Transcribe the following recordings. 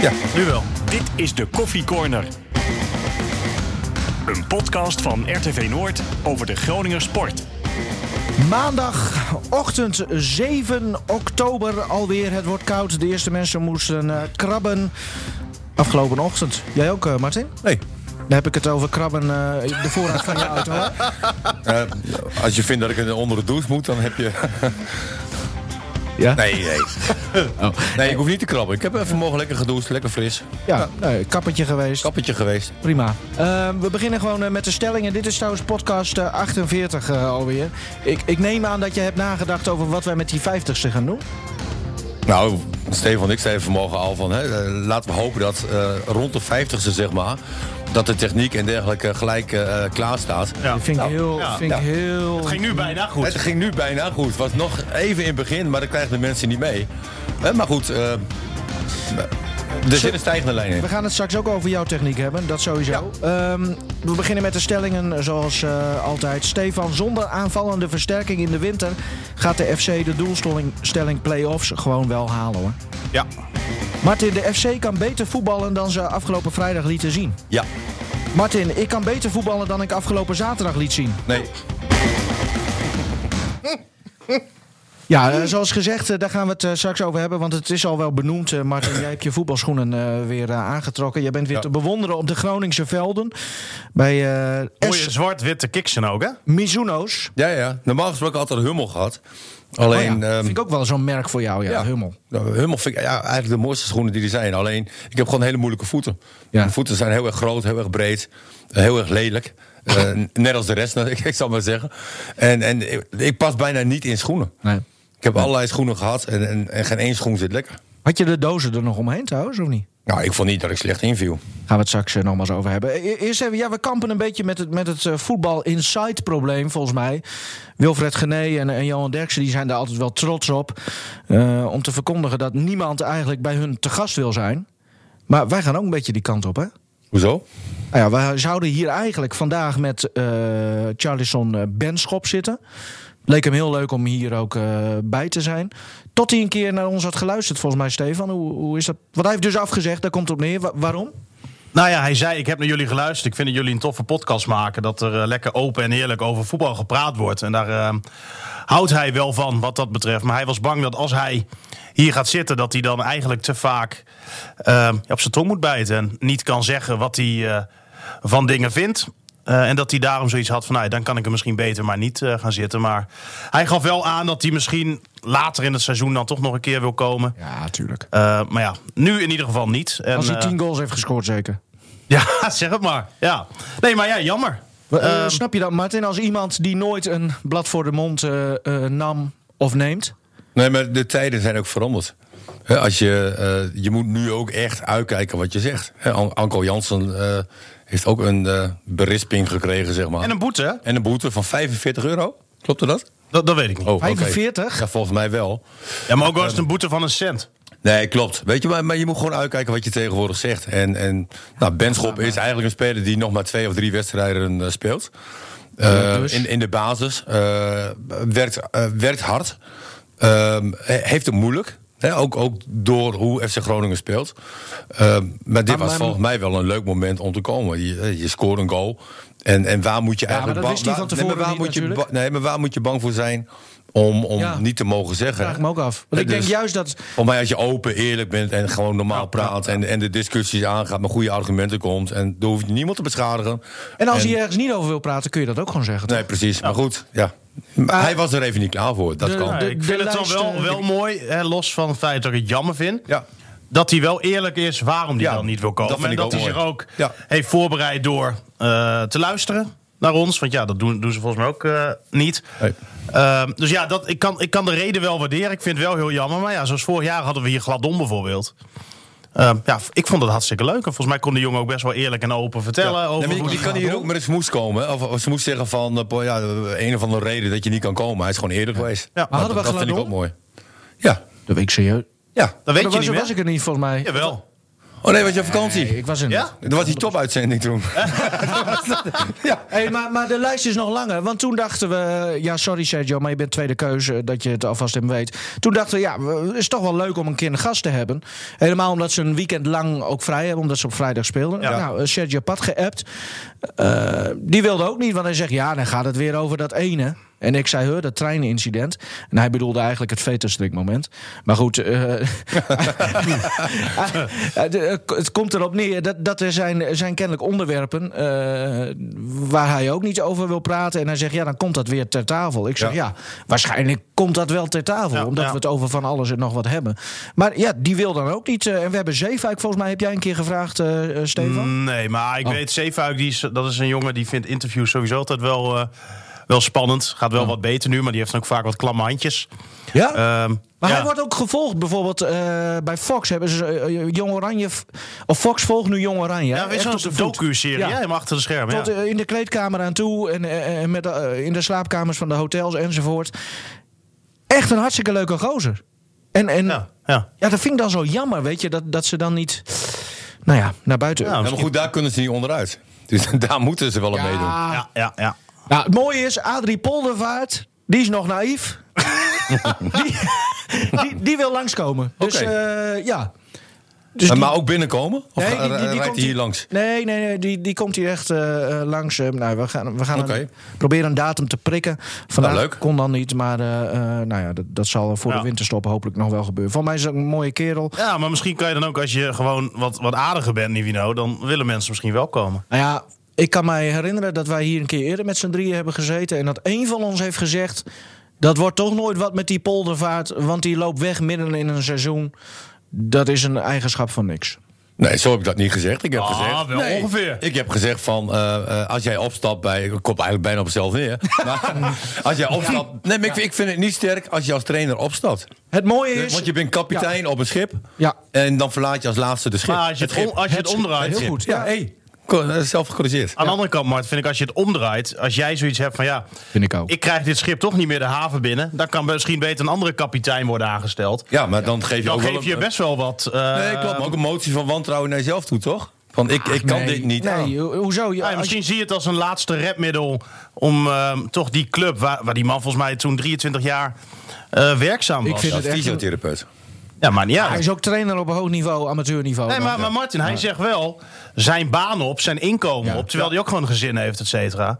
Ja, nu wel. Dit is de Koffie Corner. Een podcast van RTV Noord over de Groninger sport. Maandagochtend 7 oktober alweer. Het wordt koud. De eerste mensen moesten eh, krabben. Afgelopen ochtend. Jij ook, eh, Martin? Nee. Dan heb ik het over krabben eh, de voorraad van je auto. Eh, als je vindt dat ik onder de douche moet, dan heb je... Ja? Nee, nee. Nee, ik hoef niet te krabben. Ik heb even morgen lekker gedoucht, lekker fris. Ja, nee, kappertje geweest. Kappetje geweest. Prima. Eh, we beginnen gewoon eh, met de stellingen. Dit is trouwens podcast eh, 48 eh, alweer. Ik, ik neem aan dat je hebt nagedacht over wat wij met die 50ste gaan doen. Nou, Stefan ik zeiden vanmorgen al van... Hè, eh, laten we hopen dat eh, rond de 50ste, zeg maar... dat de techniek en dergelijke gelijk eh, klaar staat. Dat vind ik heel... ja. vind ik Ja. heel... Het ging nu bijna goed. Het ging nu bijna goed. Het was nog even in het begin, maar dat krijgen de mensen niet mee. Eh, maar goed, eh, er zit een stijgende lijn in. We gaan het straks ook over jouw techniek hebben, dat sowieso. Ehm, we beginnen met de stellingen zoals eh, altijd. Stefan, zonder aanvallende versterking in de winter... gaat de FC de doelstelling stelling play-offs gewoon wel halen, hoor. Ja. Martin, de FC kan beter voetballen dan ze afgelopen vrijdag lieten zien. Ja, Martin, ik kan beter voetballen dan ik afgelopen zaterdag liet zien. nee. Ja, eh, zoals gezegd, eh, daar gaan we het eh, straks over hebben. Want het is al wel benoemd, Martin. Jij hebt je voetbalschoenen eh, weer aangetrokken. Jij bent weer Ja. te bewonderen op de Groningse velden. Bij eh Mooie S. zwart-witte kiksen ook, hè? Mizuno's. Ja, ja. Normaal gesproken altijd Hummel gehad. Alleen, Oh ja, ehm, vind ik ook wel zo'n merk voor jou, ja, ja. Hummel. nou, Hummel vind ik ja, eigenlijk de mooiste schoenen die er zijn. Alleen, ik heb gewoon hele moeilijke voeten. Ja. Mijn voeten zijn heel erg groot, heel erg breed, heel erg lelijk. Eh, net als de rest, nou, ik, ik zal maar zeggen. En, en ik, ik pas bijna niet in schoenen. Nee. Ik heb allerlei schoenen gehad en, en, en geen één schoen zit lekker. Had je de dozen er nog omheen trouwens, of niet? Nou, ik vond niet dat ik slecht inviel. Gaan we het straks eh, nog maar eens over hebben. E- Eerst even, ja, we kampen een beetje met het, met het eh, voetbal inside probleem, volgens mij. Wilfred Gené en, en Johan Derksen die zijn daar altijd wel trots op. eh, om te verkondigen dat niemand eigenlijk bij hun te gast wil zijn. Maar wij gaan ook een beetje die kant op, hè? Hoezo? Nou ja, we zouden hier eigenlijk vandaag met eh Charlison Benschop zitten. Leek hem heel leuk om hier ook eh, bij te zijn. Tot hij een keer naar ons had geluisterd, volgens mij, Stefan. Hoe, hoe is dat? Wat hij heeft dus afgezegd, daar komt op neer. Wa- waarom? Nou ja, hij zei, ik heb naar jullie geluisterd. Ik vind dat jullie een toffe podcast maken. Dat er eh, lekker open en eerlijk over voetbal gepraat wordt. En daar eh, houdt hij wel van, wat dat betreft. Maar hij was bang dat als hij hier gaat zitten... dat hij dan eigenlijk te vaak op zijn tong moet bijten. En niet kan zeggen wat hij van dingen vindt. Eh, en dat hij daarom zoiets had van, nou, dan kan ik er misschien beter maar niet eh, gaan zitten. Maar hij gaf wel aan dat hij misschien later in het seizoen dan toch nog een keer wil komen. Ja, natuurlijk. Eh, maar ja, nu in ieder geval niet. En, Als hij tien goals heeft gescoord, zeker. ja, zeg het maar. Ja. Nee, maar ja, jammer. Eh, Ehm, snap je dat, Martin? Als iemand die nooit een blad voor de mond eh, eh, nam of neemt. Nee, maar de tijden zijn ook veranderd. Hè, als je, eh, je moet nu ook echt uitkijken wat je zegt. Hè, An- Anko Jansen eh, heeft ook een eh, berisping gekregen, zeg maar. En een boete? En een boete van 45 euro. Klopte dat? Dat, dat weet ik niet. Oh, oké. 45? Ja, volgens mij wel. Ja, maar ook wel eens een boete van een cent. Nee, klopt. Weet je, maar, maar je moet gewoon uitkijken wat je tegenwoordig zegt. En, en nou, Benschop is eigenlijk een speler die nog maar twee of drie wedstrijden eh, speelt. Eh, dus? in, in de basis. werkt, werkt hard. Ehm, he- heeft het moeilijk. Ook, ook door hoe FC Groningen speelt. Ehm, maar dit Maar- was maar- volgens mij wel een leuk moment om te komen. Je, eh, je scoort een goal. En, en waar moet je eigenlijk bang- ba- nee, maar waar moet je bang voor zijn om, om Ja. niet te mogen zeggen? Vraag ik me ook af. Want ik Ja, denk dus- juist dat... Voor mij als je open, eerlijk bent en gewoon normaal praat... En, en de discussies aangaat, met goede argumenten komt... en dan hoef je niemand te beschadigen. En als hij ergens niet over wil praten, kun je dat ook gewoon zeggen. Nee, precies. Maar goed, ja. Maar hij was er even niet klaar voor, dat de- kan. de- ik vind het dan wel, wel mooi, hè, los van het feit dat ik het jammer vind... Ja. dat hij wel eerlijk is waarom hij Ja, dan niet wil komen. dat en dat ook hij zich ook Ja. heeft voorbereid door eh, te luisteren naar ons. Want ja, dat doen, doen ze volgens mij ook eh, niet. Nee. Ehm, dus ja, dat, ik, kan, ik kan de reden wel waarderen. Ik vind het wel heel jammer. Maar ja, zoals vorig jaar hadden we hier Gladon bijvoorbeeld. Ehm, ja, ik vond het hartstikke leuk. En volgens mij kon de jongen ook best wel eerlijk en open vertellen. Ja. Over Nee, maar je, je kan hier ook met een smoes komen. Of, of ze moest zeggen van, eh, ja, een of andere reden dat je niet kan komen. Hij is gewoon eerder geweest. Ja. Maar hadden we dat vind ik ook mooi. Ja, Dat weet ik serieus. ja. Dat weet je was, niet meer. was ik er niet, volgens mij. Jawel. Oh nee, was je op vakantie? Nee, ik was in. Ja? Dat was die topuitzending toen. ja. Hey, maar, maar de lijst is nog langer. Want toen dachten we... Ja, sorry Sergio, maar je bent tweede keuze. Dat je het alvast in weet. Toen dachten we, ja, het is toch wel leuk om een keer een gast te hebben. Helemaal omdat ze een weekend lang ook vrij hebben. Omdat ze op vrijdag speelden. Ja. Nou, Sergio Pat geappt. Eh, die wilde ook niet. Want hij zegt, ja, dan gaat het weer over dat ene. En ik zei, hoor, dat treinincident. En hij bedoelde eigenlijk het veterstrikmoment. Maar goed, eh, eh, het komt erop neer dat, dat er zijn, zijn kennelijk onderwerpen... eh, waar hij ook niet over wil praten. En hij zegt, ja, dan komt dat weer ter tafel. Ik zeg, ja, Ja. waarschijnlijk komt dat wel ter tafel. Ja, omdat ja. we het over van alles en nog wat hebben. Maar ja, die wil dan ook niet. eh, en we hebben Zeefuik, volgens mij heb jij een keer gevraagd, eh, eh, Stefan? Nee, maar ik Oh. weet, Zeefuik, die is, dat is een jongen die vindt interviews sowieso altijd wel, eh, wel spannend. Gaat wel wat beter nu, maar die heeft ook vaak wat klamme handjes. Ja? Ehm, Maar ja. hij wordt ook gevolgd. Bijvoorbeeld eh, bij Fox hebben ze eh, Jong Oranje... Of Fox volgt nu Jong Oranje. Ja, Echt zo'n docu-serie? Ja. Helemaal achter de schermen. Tot Ja. eh, in de kleedkamer aan toe en, eh, en met, eh, in de slaapkamers van de hotels enzovoort. Echt een hartstikke leuke gozer. En, en ja. Ja, ja. dat vind ik dan zo jammer, weet je, dat, dat ze dan niet, nou ja, naar buiten. Ja, maar goed, daar kunnen ze niet onderuit. Dus daar moeten ze wel aan meedoen. Ja, ja, ja. Nou, het mooie is, Adrie Poldervaart, die is nog naïef. die, die, die wil langskomen. Dus Oké. eh, ja. Dus Maar- die- ook binnenkomen? Of Nee, die- die- die rijdt komt hij hier langs? Nee, nee, nee die, die komt hier echt eh, eh, langs. eh, nou, we gaan, we gaan een- proberen een datum te prikken. Vandaag Nou, leuk. kon dan niet, maar eh, eh, nou ja, dat, dat zal voor Ja. de winterstop hopelijk nog wel gebeuren. Voor mij is het een mooie kerel. Ja, maar misschien kan je dan ook, als je gewoon wat, wat aardiger bent, Nivino, dan willen mensen misschien wel komen. Nou ja, ik kan mij herinneren dat wij hier een keer eerder met z'n drieën hebben gezeten. En dat één van ons heeft gezegd. Dat wordt toch nooit wat met die poldervaart. Want die loopt weg midden in een seizoen. Dat is een eigenschap van niks. Nee, zo heb ik dat niet gezegd. Ik heb Ah, gezegd, wel nee, ongeveer. Ik heb gezegd van, eh, eh, als jij opstapt bij... Ik kom eigenlijk bijna op mezelf neer. maar als jij opstapt... Nee, maar ik, ik vind het niet sterk als je als trainer opstapt. Het mooie is. Want je bent kapitein op een schip. Ja. En dan verlaat je als laatste de schip. Maar als je het, schip. om- als je het Het- heel goed. Ja, hey, eh, zelf gecorrigeerd. Aan de andere kant, Mart, vind ik als je het omdraait... als jij zoiets hebt van ja, Vind ik ook. ik krijg dit schip toch niet meer de haven binnen... dan kan misschien beter een andere kapitein worden aangesteld. Ja, maar dan geef je Dan ook geef wel je een- best wel wat... eh, Nee, klopt. Maar ook een motie van wantrouwen naar jezelf toe, toch? Van ik, ik kan Nee, dit niet. Nee, ho- hoezo? Je, Ja, je- misschien zie je het als een laatste redmiddel om ehm, toch die club, waar, waar die man volgens mij toen 23 jaar eh, werkzaam was. Ik vind het echt een- fysiotherapeut. Ja, maar niet uit. Hij is ook trainer op een hoog niveau, amateurniveau. Nee, maar, maar Martin, hij zegt wel zijn baan op, zijn inkomen Ja. op, terwijl hij ook gewoon een gezin heeft, et cetera.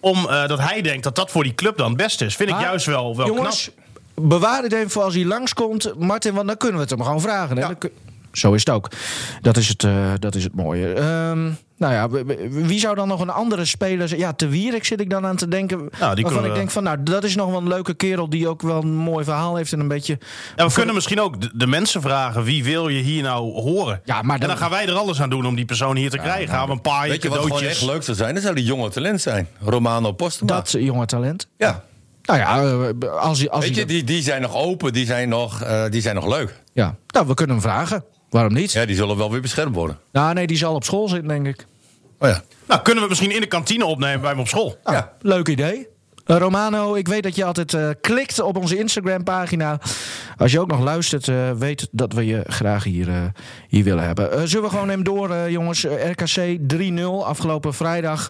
Om eh, dat hij denkt dat dat voor die club dan het beste is. Vind ik juist wel, wel jongens, knap. bewaar het even voor als hij langskomt. Martin, want dan kunnen we het hem gewoon vragen. Hè? Zo is het ook. Dat is het, eh, dat is het mooie. Ehm, nou ja, wie zou dan nog een andere speler zijn? Ja, Te Wierik zit ik dan aan te denken. Nou, die waarvan ik denk van, nou, dat is nog wel een leuke kerel... die ook wel een mooi verhaal heeft en een beetje... Ja, we kunnen misschien ook de, de mensen vragen, wie wil je hier nou horen? Ja, maar En dan- gaan wij er alles aan doen om die persoon hier te krijgen. Gaan we een paar Weet je wat gewoon echt leuk zou zijn? Dat zou die jonge talent zijn. Romano Postema. Dat jonge talent. Ja. Nou ja, eh, als. Als Weet je, die, die zijn nog open, die zijn nog, eh, die zijn nog leuk. ja. Nou, we kunnen hem vragen. Waarom niet? Ja, die zullen wel weer beschermd worden. Nou, nee, die zal op school zitten, denk ik. Oh ja. Nou, kunnen we het misschien in de kantine opnemen bij hem op school? Nou, Ja. Leuk idee. Eh, Romano, ik weet dat je altijd eh, klikt op onze Instagram-pagina. Als je ook nog luistert, eh, weet dat we je graag hier, eh, hier willen hebben. Eh, zullen we gewoon hem door, eh, jongens? RKC 3-0 afgelopen vrijdag.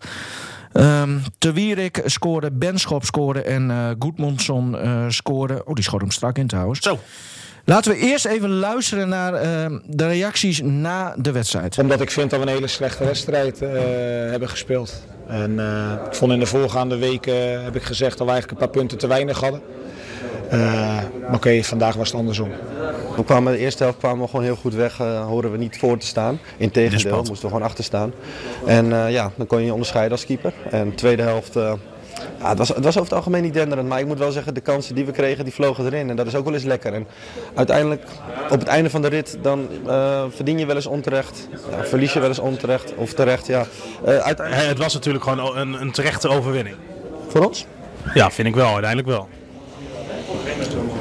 Ehm Te Wierik scoorde, Benschop scoorde en eh Goedmondson eh, scoorde. Oh, die schoot hem strak in trouwens. Zo. Laten we eerst even luisteren naar ehm, de reacties na de wedstrijd. Omdat ik vind dat we een hele slechte wedstrijd eh, hebben gespeeld. En eh, ik vond in de voorgaande weken heb ik gezegd dat we eigenlijk een paar punten te weinig hadden. Eh, maar oké, vandaag was het andersom. We kwamen de eerste helft kwamen we gewoon heel goed weg. eh horen we niet voor te staan. Integendeel, moesten we gewoon achter staan. En eh, ja, dan kon je je onderscheiden als keeper. En de tweede helft, ja, het, was, het was over het algemeen niet denderend. Maar ik moet wel zeggen, de kansen die we kregen, die vlogen erin. En dat is ook wel eens lekker. En uiteindelijk, op het einde van de rit, dan eh, verdien je wel eens onterecht. Ja, verlies je wel eens onterecht of terecht, ja. Eh, uiteindelijk, Het was natuurlijk gewoon een, een terechte overwinning. voor ons? Ja, vind ik wel, uiteindelijk wel.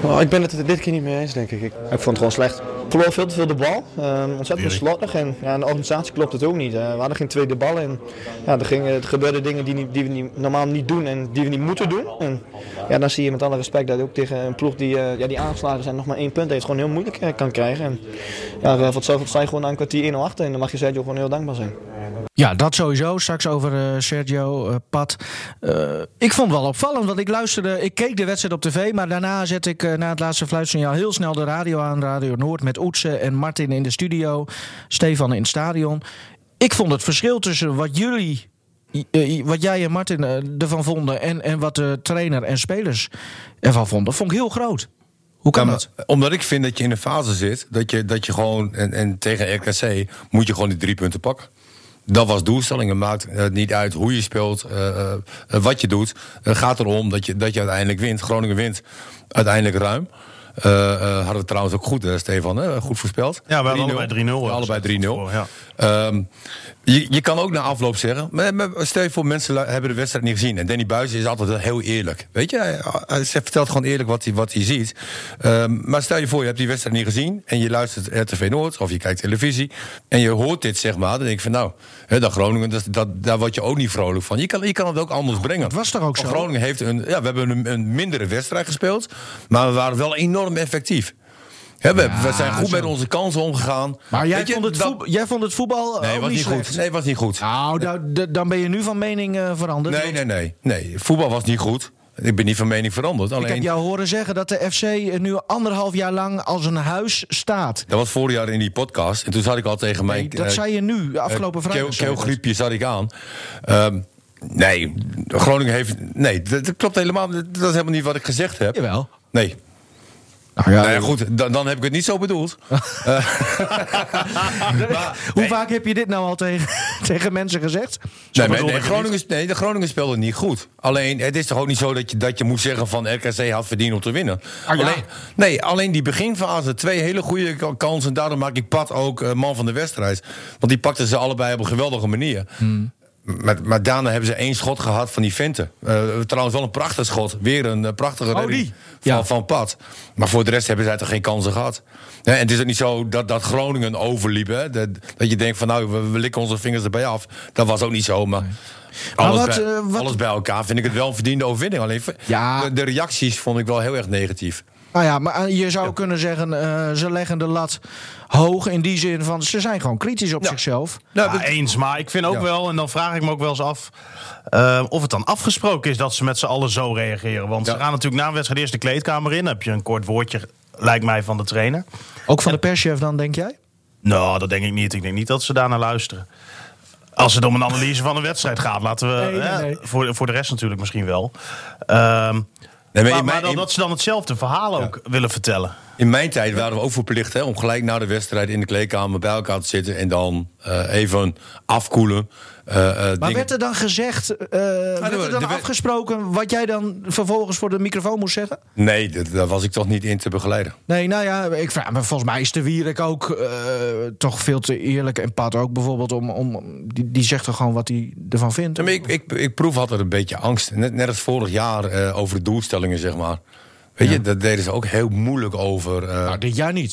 Nou, ik ben het er dit keer niet mee eens, denk. Ik, Ik vond het gewoon slecht. Verloor veel te veel de bal. Ehm, ontzettend slordig. En ja, in de organisatie klopt het ook niet. We hadden geen tweede bal. En ja, er, gingen, er gebeurden dingen die, niet- die we niet, normaal niet doen en die we niet moeten doen. En ja, dan zie je met alle respect dat ook tegen een ploeg die, eh, ja, die aangeslagen zijn nog maar één punt heeft, gewoon heel moeilijk eh, kan krijgen. En ja, eh, voor hetzelfde sta je gewoon na een kwartier 1-0 achter. En dan mag je Sergio gewoon heel dankbaar zijn. Ja, dat sowieso. Straks over eh, Sergio, Pat. Eh, ik vond het wel opvallend, want ik luisterde... Ik keek de wedstrijd op tv, maar daarna zet ik na het laatste fluitsignaal... heel snel de radio aan, Radio Noord, met Oetsen en Martin in de studio. Stefan in het stadion. Ik vond het verschil tussen wat jullie... eh, wat jij en Martin eh, ervan vonden en, en wat de trainer en spelers ervan vonden, vond ik heel groot. Hoe kan Ja, dat? omdat ik vind dat je in een fase zit dat je, dat je gewoon, en, en tegen RKC moet je gewoon die drie punten pakken. Dat was doelstelling. Het maakt eh, niet uit hoe je speelt, eh, eh, eh, wat je doet. Het gaat erom dat je, dat je uiteindelijk wint. Groningen wint uiteindelijk ruim. Eh, eh, hadden we trouwens ook goed, hè, Stefan, hè? goed voorspeld. Ja, we hadden 3-0. allebei 3-0 Ja, allebei 3-0. Ja. Ehm, je, je kan ook na afloop zeggen. Maar, maar stel je voor, mensen hebben de wedstrijd niet gezien. En Danny Buis is altijd heel eerlijk. Weet je, hij, hij vertelt gewoon eerlijk wat hij, wat hij ziet. Ehm, maar stel je voor, je hebt die wedstrijd niet gezien. En je luistert RTV Noord of je kijkt televisie. En je hoort dit, zeg maar. Dan denk ik van nou, hè, dat Groningen, dat, dat, daar word je ook niet vrolijk van. Je kan, je kan het ook anders brengen. Dat was toch ook zo? Groningen heeft een. Ja, we hebben een, een mindere wedstrijd gespeeld. Maar we waren wel enorm effectief. Hè, we, we zijn goed zo. met onze kansen omgegaan. Maar jij, je, vond het, dat- voetbal, jij vond het voetbal Nee, ook was niet slecht? goed. Nee, was niet goed. Nou, da- da- dan ben je nu van mening eh, veranderd. Nee, nee, nee, nee. Voetbal was niet goed. Ik ben niet van mening veranderd. Ik heb Alleen, jou horen zeggen dat de FC nu anderhalf jaar lang als een huis staat. dat was vorig jaar in die podcast. En toen zat ik al tegen mij... Nee, dat eh, zei je nu, de afgelopen eh, vrijdag. keel- zei je dat. Keelgriepje zat ik aan. Ehm, nee, Groningen heeft... Nee, dat, dat klopt helemaal. Dat is helemaal niet wat ik gezegd heb. Jawel. Nee. Nou ja, Nou ja, goed, dan, dan heb ik het niet zo bedoeld. Hoe vaak heb je dit nou al tegen, tegen mensen gezegd? Nee, maar, Groningen, nee, de Groningen speelde niet goed. Alleen, het is toch ook niet zo dat je, dat je moet zeggen van RKC had verdiend om te winnen. Ah, ja. alleen, nee, alleen die beginfase, twee hele goede kansen. Daarom maak ik Pat ook eh, man van de wedstrijd. Want die pakten ze allebei op een geweldige manier. Hmm. Maar, maar daarna hebben ze één schot gehad van die Venten. Eh, trouwens wel een prachtig schot. Weer een eh, prachtige Oh, redding van, Ja. van Pat. Maar voor de rest hebben zij toch geen kansen gehad. Hè, en het is ook niet zo dat, dat Groningen overliep. Hè? Dat, dat je denkt van nou, we, we likken onze vingers erbij af. Dat was ook niet zo, maar... Alles, wat, bij, eh, wat- alles bij elkaar vind ik het wel een verdiende overwinning. Alleen Ja. de, de reacties vond ik wel heel erg negatief. Nou ja, maar je zou kunnen zeggen, eh, ze leggen de lat hoog in die zin van ze zijn gewoon kritisch op zichzelf. Nou, Ja, eens, maar ik vind ook Ja. wel, en dan vraag ik me ook wel eens af... eh, of het dan afgesproken is dat ze met z'n allen zo reageren. Want Ja. ze gaan natuurlijk na een wedstrijd eerst de kleedkamer in. Dan heb je een kort woordje, lijkt mij, van de trainer. Ook van de perschef dan, denk jij? Nou, dat denk ik niet. Ik denk niet dat ze daar naar luisteren. Als het om een analyse van een wedstrijd gaat, laten we. Nee, nee, hè, nee. Voor, voor de rest natuurlijk misschien wel. Ehm, Nee, maar dan, in, dat ze dan hetzelfde verhaal ook willen vertellen. in mijn tijd waren we ook verplicht hè, om gelijk na de wedstrijd in de kleedkamer bij elkaar te zitten en dan eh, even afkoelen. Eh, eh, Maar dingen- werd er dan gezegd, eh, werd er er dan afgesproken wat jij dan vervolgens voor de microfoon moest zeggen? Nee, dat- daar was ik toch niet in te begeleiden. Nee, nou ja, ik vraag me, volgens mij is de Wierik ook toch veel te eerlijk. En Pat ook bijvoorbeeld, om, om, die, die zegt toch gewoon wat hij ervan vindt. Ik, ik, ik proef altijd een beetje angst. Net, net als vorig jaar over de doelstellingen, zeg maar. Weet je, daar deden ze ook heel moeilijk over. Nou, dit jaar niet.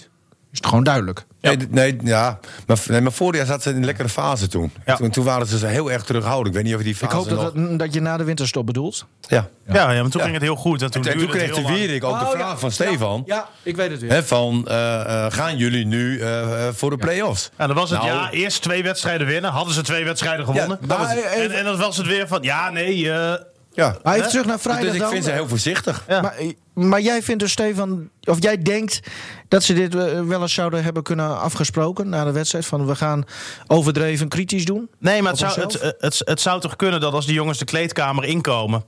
Is het gewoon duidelijk. Nee, nee, ja. Maar, nee, maar vorig jaar zaten ze in een lekkere fase toen. Ja. toen. Toen waren ze heel erg terughoudend. Ik weet niet of je die Ik fase hoop dat, nog... het- dat je na de winterstop bedoelt. Ja. Ja, ja, maar toen Ja. ging het heel goed. En toen, En kreeg de lang. Wierik ook de Oh, vraag ja. van Stefan. Ja, ik weet het weer. Hè, van, eh, eh, gaan jullie nu eh, voor de play-offs? En dan was het Nou, ja, eerst twee wedstrijden winnen. Hadden ze twee wedstrijden gewonnen. Ja, dat was- en, en dan was het weer van, ja, nee, eh, Ja. Maar even terug naar vrijdag Dus ik dan. vind ze heel voorzichtig. Ja. Maar, maar jij vindt dus, Stefan, of jij denkt dat ze dit eh, wel eens zouden hebben kunnen afgesproken na de wedstrijd? Van we gaan overdreven kritisch doen? Nee, maar het zou, het, het, het zou toch kunnen dat als die jongens de kleedkamer inkomen...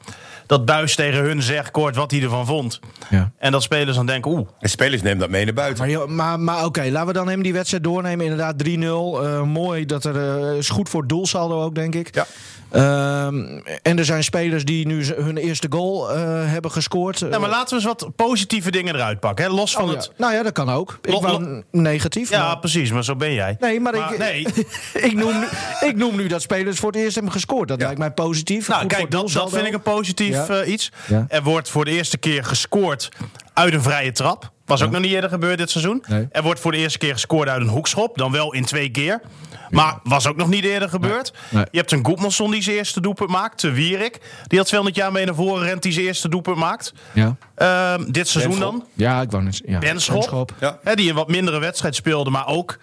dat Buis tegen hun zegt kort wat hij ervan vond. Ja. En dat spelers dan denken, oeh, En spelers nemen dat mee naar buiten. Maar, maar oké, laten we dan hem die wedstrijd doornemen. Inderdaad, 3-0. Eh, mooi dat er. eh, is goed voor het doelsaldo ook, denk ik. Ja. Ehm, en er zijn spelers die nu hun eerste goal eh, hebben gescoord. Ja, maar laten we eens wat positieve dingen eruit pakken. Hè? Los van Oh, ja. het... Nou ja, dat kan ook. Ik Lo- wou lo- n- negatief. Ja, maar- precies, maar zo ben jij. Nee, maar, ik, nee. ik, noem, nu- ik noem nu dat spelers voor het eerst hebben gescoord. Dat lijkt mij positief. Nou, Goed kijk, dat, dat vind ik een positief Ja. eh, iets. Er wordt voor de eerste keer gescoord uit een vrije trap. Was ook nog niet eerder gebeurd dit seizoen. Nee. Er wordt voor de eerste keer gescoord uit een hoekschop. Dan wel in twee keer. Maar was ook nog niet eerder gebeurd. Nee. Je hebt een Goedmanson die zijn eerste doelpunt maakt. Te Wierik. Die al 200 jaar mee naar voren rent. Die zijn eerste doelpunt maakt. Ja. Ehm, dit seizoen Benschop. dan. ja, ik wou net ja. Benschop. Ja. Hè, die een wat mindere wedstrijd speelde. Maar ook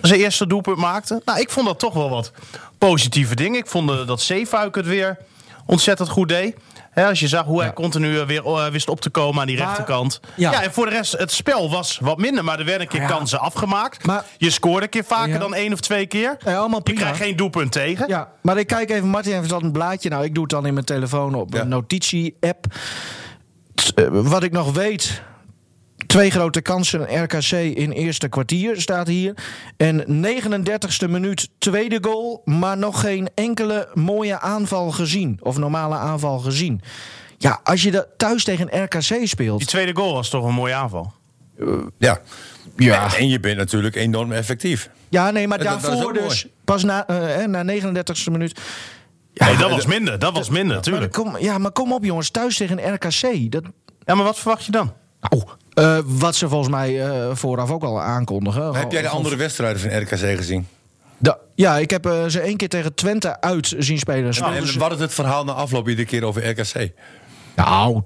zijn eerste doelpunt maakte. Nou, ik vond dat toch wel wat positieve dingen. Ik vond eh, dat Zeefuik het weer ontzettend goed deed. Hè, als je zag hoe hij continu eh, weer eh, wist op te komen aan die Maar- rechterkant. Ja. en voor de rest, het spel was wat minder. Maar er werden een keer kansen afgemaakt. Maar- je scoorde een keer vaker dan één of twee keer. Je krijgt geen doelpunt tegen. Ja, maar ik kijk even, Martin heeft al een blaadje. Nou, ik doe het dan in mijn telefoon op een notitie-app. Eh, Wat ik nog weet. Twee grote kansen RKC in eerste kwartier staat hier. En 39ste minuut tweede goal. Maar nog geen enkele mooie aanval gezien. Of normale aanval gezien. Ja, als je dat thuis tegen RKC speelt. Die tweede goal was toch een mooie aanval. Ja. Ja. En je bent natuurlijk enorm effectief. Ja, nee, maar daarvoor dus. Pas na, eh, na 39ste minuut. Ja, nee, dat was minder. Dat was minder, natuurlijk. kom, ja, maar kom op jongens. Thuis tegen RKC. Dat, Ja, maar wat verwacht je dan? Nou, eh, wat ze volgens mij eh, vooraf ook al aankondigen. Heb jij de andere wedstrijden van RKC gezien? Da- ja, ik heb eh, ze één keer tegen Twente uit zien spelen. En wat is het verhaal na afloop iedere keer over RKC? Nou,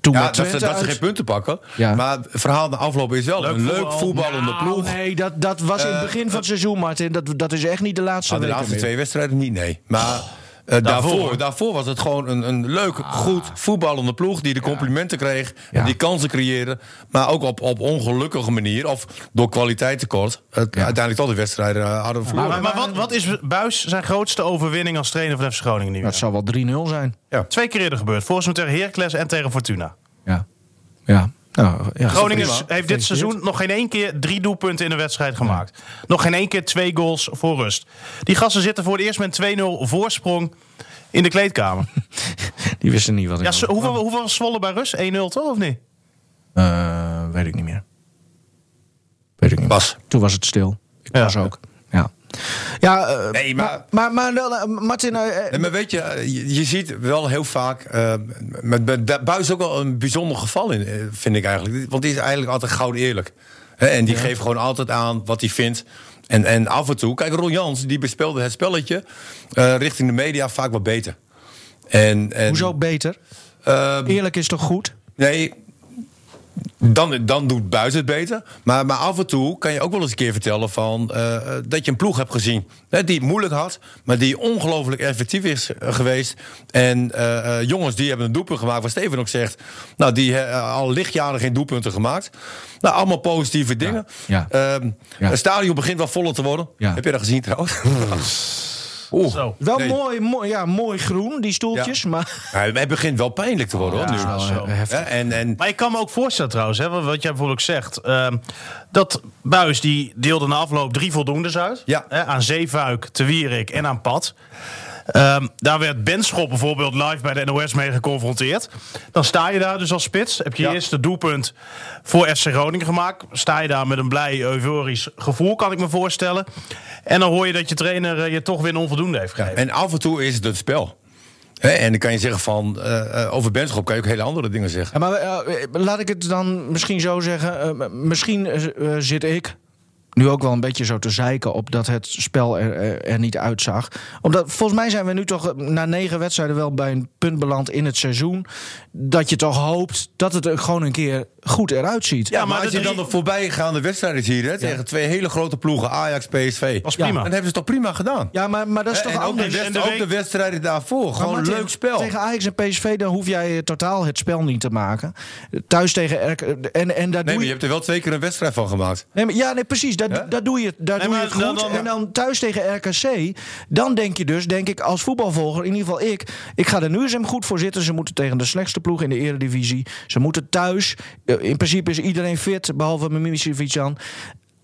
toen Ja, met dat, ze, dat ze geen punten pakken. Ja. Maar het verhaal na afloop is wel Leuk een leuk voetbal. voetballende Nou, ploeg. nee, dat, dat was in het begin van het seizoen, Martin. Dat, dat is echt niet de laatste Ah, de laatste twee wedstrijden niet, nee. Maar eh, Daarvoor. daarvoor, daarvoor was het gewoon een, een leuk, goed voetballende ploeg... die de complimenten kreeg, Ja. en die kansen creëerde. Maar ook op, op ongelukkige manier, of door kwaliteitstekort... het, Ja. uiteindelijk tot de wedstrijden eh, hadden we verloren. Maar, maar wat, wat is Buis zijn grootste overwinning als trainer van FC Groningen nu? Dat zal wel 3-0 zijn. Ja. Twee keer eerder gebeurd. Volgens mij tegen Heracles en tegen Fortuna. Ja. Ja. Nou, ja. Groningen heeft dit seizoen nog geen één keer drie doelpunten in een wedstrijd gemaakt. Nog geen één keer twee goals voor rust. Die gasten zitten voor het eerst met 2-0 voorsprong in de kleedkamer. Die wisten niet wat ik Ja, zo- hoeveel, hoeveel was Zwolle bij rust? 1-0 toch, of niet? Eh, weet ik niet meer. Weet ik niet Bas. meer. Toen was het stil. Ik Ja. was ook. Ja. Eh, Nee, maar- maar, maar, maar, eh, Martin, eh, eh, Nee, maar weet je, je, je ziet wel heel vaak. eh, met, Buis ook wel een bijzonder geval in, vind ik eigenlijk. Want die is eigenlijk altijd goud eerlijk. En die geeft gewoon altijd aan wat hij vindt. En, en af en toe, kijk, Ron Jans, die bespeelde het spelletje richting de media vaak wat beter. En, en, hoezo beter? eh, Eerlijk is toch goed? Nee, dan, dan doet Buis het beter. Maar, maar af en toe kan je ook wel eens een keer vertellen van, eh, eh, dat je een ploeg hebt gezien. Hè, die het moeilijk had, maar die ongelooflijk effectief is eh, geweest. En jongens die hebben een doelpunt gemaakt, wat Steven ook zegt. Nou, die al lichtjaren geen doelpunten gemaakt. Nou, allemaal positieve dingen. ja. Ehm, Ja. Het stadion begint wel voller te worden. Heb je dat gezien trouwens? Oeh. Zo. Wel Nee. mooi, mooi, ja, mooi groen, die stoeltjes. Maar Ja, het begint wel pijnlijk te worden hoor, nu. zo. Ja, en, en, Maar ik kan me ook voorstellen trouwens, hè, wat jij bijvoorbeeld zegt. ehm, dat Buis die deelde na afloop drie voldoendes uit. Ja. Hè, aan Zeefuik, Te Wierik en aan Pat. Ehm, daar werd Benschop bijvoorbeeld live bij de NOS mee geconfronteerd. Dan sta je daar dus als spits. Heb je Ja. eerste doelpunt voor FC Groningen gemaakt. Sta je daar met een blij, euforisch gevoel, kan ik me voorstellen. En dan hoor je dat je trainer eh, je toch weer een onvoldoende heeft gegeven. En af en toe is het het spel. Hè, en dan kan je zeggen van, eh, eh, over Benschop kan je ook hele andere dingen zeggen. Ja, maar laat ik het dan misschien zo zeggen. misschien zit ik nu ook wel een beetje zo te zeiken op dat het spel er, er, niet uitzag. Omdat volgens mij zijn we nu toch eh, na negen wedstrijden wel bij een punt beland in het seizoen. Dat je toch hoopt dat het er gewoon een keer goed eruit ziet. Ja, maar, maar als de je dan de voorbijgaande wedstrijden ziet, hè, tegen twee hele grote ploegen, Ajax, PSV. Was Ja. prima. Dan hebben ze het toch prima gedaan. Ja, maar, maar dat is toch en ook, de, anders. En de ook week- de wedstrijden daarvoor. Maar Gewoon Martin, leuk spel. Tegen Ajax en PSV dan hoef jij eh, totaal het spel niet te maken. Thuis tegen RK en, en daar Nee, doe maar je je hebt er wel twee keer een wedstrijd van gemaakt. Nee, maar, ja, nee, precies. Dat, doe je, daar Nee, doe je het goed. dan- dan- en dan thuis tegen RKC, dan denk je dus, denk ik als voetbalvolger, in ieder geval ik, ik ga er nu eens hem goed voor zitten. Ze moeten tegen de slechtste ploeg in de eredivisie. Ze moeten thuis. eh, In principe is iedereen fit, behalve Mimicevic dan.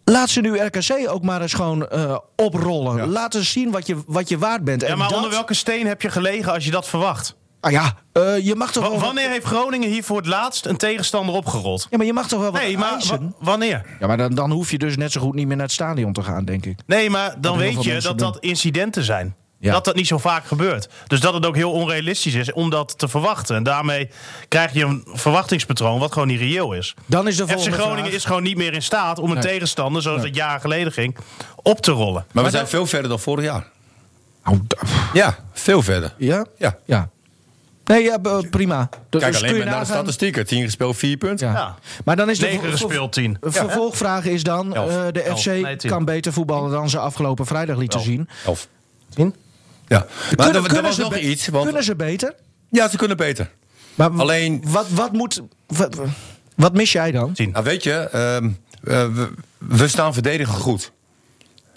Laat ze nu RKC ook maar eens gewoon eh, oprollen. Laat eens zien wat je, wat je waard bent. Ja, En maar dat- onder welke steen heb je gelegen als je dat verwacht? Ah ja, eh, je mag toch wel... wanneer heeft Groningen hier voor het laatst een tegenstander opgerold? Ja, maar je mag toch wel wat Nee, maar wanneer? Ja, maar dan, dan hoef je dus net zo goed niet meer naar het stadion te gaan, denk ik. Nee, maar dan weet je dat dat incidenten zijn. Ja. Dat dat niet zo vaak gebeurt. Dus dat het ook heel onrealistisch is om dat te verwachten. En daarmee krijg je een verwachtingspatroon wat gewoon niet reëel is. Dan is de FC volgende Groningen vraag- is gewoon niet meer in staat om een Nee. tegenstander, zoals het jaren geleden ging, op te rollen. Maar we zijn veel verder dan vorig jaar. Oh, d- Ja, veel verder. ja? Ja. Ja. Nee, ja, prima. Dus Kijk kun alleen maar naar de statistieken. 10 gespeeld, 4 punten. Ja. Ja. Maar dan is de Negen ver- gespeeld, tien. ver- vervolgvraag is dan: Elf. eh, de Elf. FC Nee, kan beter voetballen dan ze afgelopen vrijdag lieten zien. Of. Tien? Ja. Maar Kunnen- kunnen was ze nog iets. Want, Kunnen ze beter? ja, ze kunnen beter. Maar Alleen- Wat, wat moet. Wat, wat mis jij dan? Tien. Nou, weet je, ehm, eh, we, we staan verdedigen goed.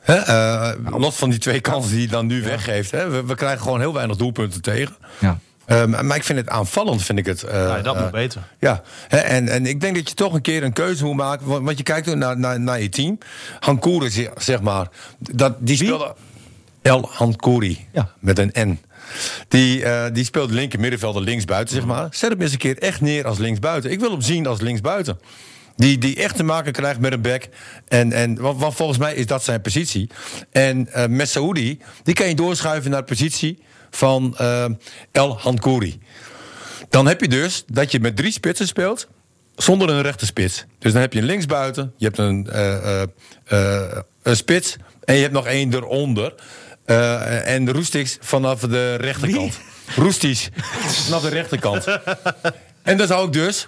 Hè? eh, los van die twee kansen die hij dan nu weggeeft. Hè? We, we krijgen gewoon heel weinig doelpunten tegen. Ja. Ehm, maar ik vind het aanvallend, vind ik het. eh, Nee, dat eh, moet beter. Ja, en, en ik denk dat je toch een keer een keuze moet maken. Want, want je kijkt ook naar, naar, naar je team. Hankouri, zeg- zeg maar. Dat, die speelde... El Hankouri, Ja. met een N. Die, eh, die speelt linker middenvelder linksbuiten, zeg maar. Zet hem eens een keer echt neer als linksbuiten. Ik wil hem zien als linksbuiten. Die, die echt te maken krijgt met een back. En, en, want, want volgens mij is dat zijn positie. En eh met Saoedi, die kan je doorschuiven naar de positie van eh, El Hankouri. Dan heb je dus dat je met drie spitsen speelt zonder een rechte spits. Dus dan heb je een linksbuiten, je hebt een, eh, eh, eh, een spits en je hebt nog één eronder. Eh, en de Roestix vanaf de rechterkant. Roesties vanaf de rechterkant. en dan zou ik dus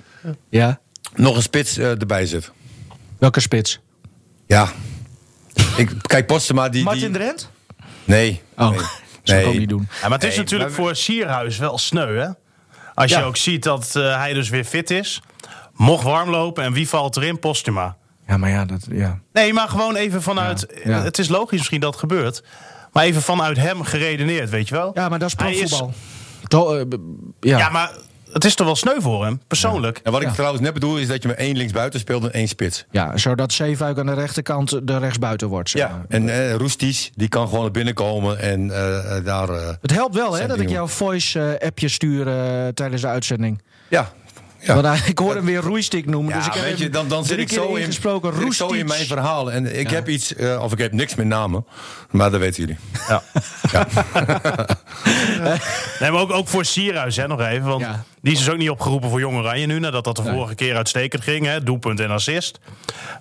Ja. nog een spits eh, erbij zetten. Welke spits? Ja. Ik, kijk, Postema die... Martin die Drent? Nee. Oh, nee. Dat zou ik Nee. ook niet doen. Ja, maar het is Nee, natuurlijk maar- voor Sierhuis wel sneu, hè? Als Ja. je ook ziet dat eh, hij dus weer fit is, mocht warm lopen en wie valt erin? Postuma. Ja, maar ja, dat. Ja. Nee, maar gewoon even vanuit. Ja, ja. Het is logisch misschien dat het gebeurt. Maar even vanuit hem geredeneerd, weet je wel? ja, maar dat is profvoetbal. Eh, ja. Ja, maar het is toch wel sneu voor hem, persoonlijk. En wat ik Ja. trouwens net bedoel is dat je met één linksbuiten speelt en één spits. Ja, zodat Zeefuik aan de rechterkant de rechtsbuiten wordt. Zeg maar. En eh Roesties, die kan gewoon naar binnen komen en eh, daar... eh, Het helpt wel hè, dat ik jouw voice-appje stuur eh, tijdens de uitzending. ja. Ja. Want hij- ik hoor hem weer roeistick noemen. Ja, dus ik heb weet je, dan, dan zit ik zo in, ingesproken. zit ik zo in mijn verhaal. En ik Ja. heb iets, eh, of ik heb niks met namen, maar dat weten jullie. Ja. Ja. Nee, maar ook, ook voor Sierhuis, hè, nog even. Want Ja. die is dus ook niet opgeroepen voor Jong Oranje nu. Nadat dat de Nee. vorige keer uitstekend ging. Hè, doelpunt en assist.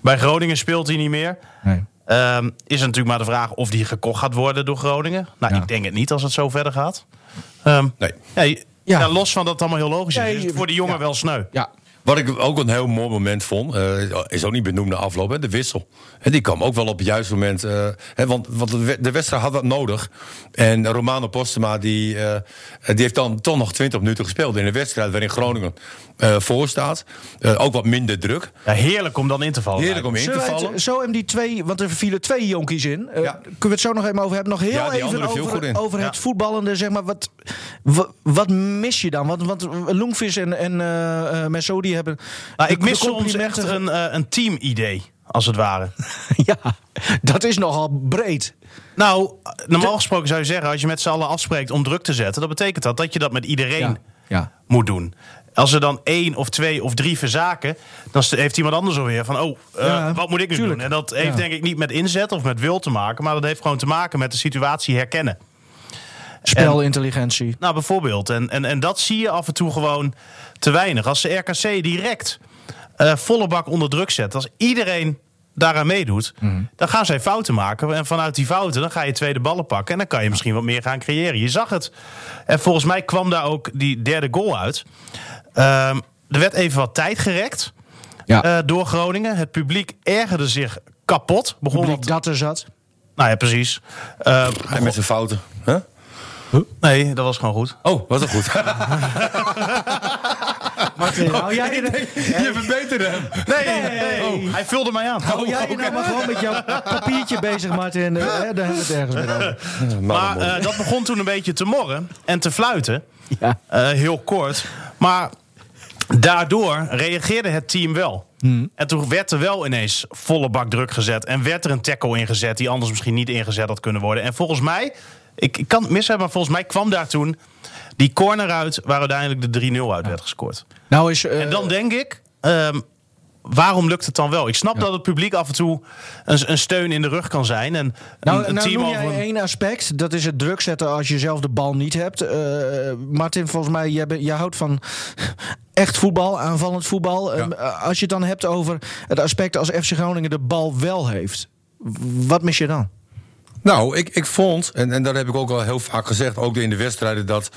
Bij Groningen speelt hij niet meer. Nee. Ehm, is natuurlijk maar de vraag of die gekocht gaat worden door Groningen. Nou, Ja. ik denk het niet als het zo verder gaat. Ehm, Nee. Ja. ja. los van dat het allemaal heel logisch is, is het voor die jongen ja. wel sneu. Ja, Wat ik ook een heel mooi moment vond, eh, is ook niet benoemd na afloop, hè, de wissel. En die kwam ook wel op het juiste moment. eh, hè, want want de we- de wedstrijd had dat nodig. En Romano Postema die, eh, die heeft dan toch nog 20 minuten gespeeld in een wedstrijd waarin Groningen eh voor staat. Eh, ook wat minder druk. Ja, heerlijk om dan in te vallen. Heerlijk om in te het vallen. zo hem die twee, want er vielen twee jonkies in. Eh, Ja. Kunnen we het zo nog even over hebben? Nog heel Ja, even over, in. over het voetballende. Zeg maar, wat, wat, wat mis je dan? Want, want Loengvis en, en eh eh, Mesodi hebben. Nou, ik mis soms echt een, een team-idee, als het ware. Ja, dat is nogal breed. Nou, normaal gesproken zou je zeggen, als je met z'n allen afspreekt om druk te zetten, dan betekent dat dat je dat met iedereen Ja. ja. moet doen. Als er dan één of twee of drie verzaken, dan heeft iemand anders alweer van, oh, eh, Ja, wat moet ik nu tuurlijk. doen? En dat heeft denk ik niet met inzet of met wil te maken, maar dat heeft gewoon te maken met de situatie herkennen. Spelintelligentie. Nou, bijvoorbeeld. En, en, en dat zie je af en toe gewoon te weinig. Als de RKC direct eh, volle bak onder druk zet, als iedereen daaraan meedoet, Mhm. dan gaan zij fouten maken. En vanuit die fouten dan ga je tweede ballen pakken. En dan kan je misschien wat meer gaan creëren. Je zag het. En volgens mij kwam daar ook die derde goal uit. Ehm, er werd even wat tijd gerekt Ja. eh, door Groningen. Het publiek ergerde zich kapot. Begon Publiek dat er zat. nou ja, precies. Eh, Hij met zijn fouten. Huh? nee, dat was gewoon goed. Oh, was dat goed? Martin, hou jij je, Je verbeterde hem. Nee, nee, hij vulde mij aan. hou jij je nou maar gewoon met jouw papiertje bezig, Martin? Eh, Daar hebben we het ergens mee over. Maar eh, dat begon toen een beetje te morren en te fluiten. Ja. Eh, heel kort. Maar Daardoor reageerde het team wel. En toen werd er wel ineens volle bak druk gezet. En werd er een tackle ingezet die anders misschien niet ingezet had kunnen worden. En volgens mij, ik, ik kan het mis hebben, maar volgens mij kwam daar toen die corner uit waar uiteindelijk de 3-0 uit werd gescoord. Nou is, eh, En dan denk ik, ehm, waarom lukt het dan wel? Ik snap dat het publiek af en toe een, een steun in de rug kan zijn. En Nou, een, een nou team noem jij een- één aspect. Dat is het druk zetten als je zelf de bal niet hebt. Eh, Martin, volgens mij, jij, jij houdt van echt voetbal, aanvallend voetbal. Ehm, als je het dan hebt over het aspect als FC Groningen de bal wel heeft. Wat mis je dan? Nou, ik, ik vond, en, en dat heb ik ook al heel vaak gezegd, ook in de wedstrijden dat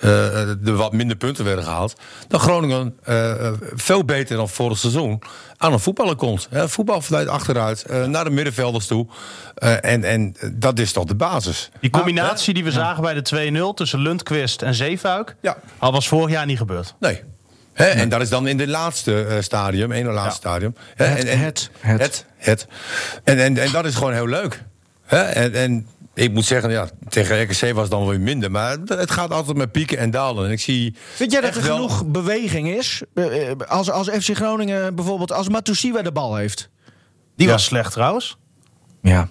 eh, er wat minder punten werden gehaald, dat Groningen eh, veel beter dan vorig seizoen aan een voetballer komt. Hè, voetbal vanuit achteruit, eh, naar de middenvelders toe. Eh, en, en dat is toch de basis. Die combinatie die we zagen bij de 2-0 tussen Lundqvist en Zeefuik... Ja. al was vorig jaar niet gebeurd. Nee. Hè, En dat is dan in de laatste eh, stadium, ene laatste stadium. Hè, Het, en, en- het, het. het. het. En, en, en dat is gewoon heel leuk. Hè? En, en ik moet zeggen, ja, tegen RKC was het dan weer minder. Maar het- gaat altijd met pieken en dalen. En ik zie Vind jij dat er wel- genoeg beweging is? Eh, eh, Als, als FC Groningen bijvoorbeeld, als Matusiwa de bal heeft. Die Ja. was slecht trouwens. Ja.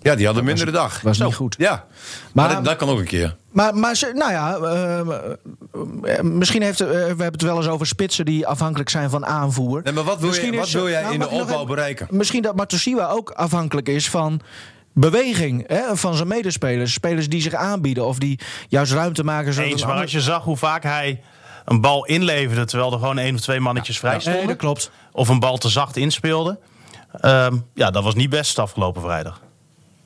Ja, die hadden een mindere dag. was Zo. niet goed. Ja, maar, Maar- dat, dat kan ook een keer. Maar, maar nou ja, eh, misschien heeft, we hebben het wel eens over spitsen die afhankelijk zijn van aanvoer. Nee, maar wat wil, Misschien je, wat is- wil jij nou, in de opbouw even- bereiken? Misschien dat Matosiwa ook afhankelijk is van beweging hè, van zijn medespelers. Spelers die zich aanbieden of die juist ruimte maken. zodat Eens, een maar ander- als je zag hoe vaak hij een bal inleverde... terwijl er gewoon één of twee mannetjes vrij stonden... Nee, dat klopt. of een bal te zacht inspeelde... ehm, ja, dat was niet best afgelopen vrijdag.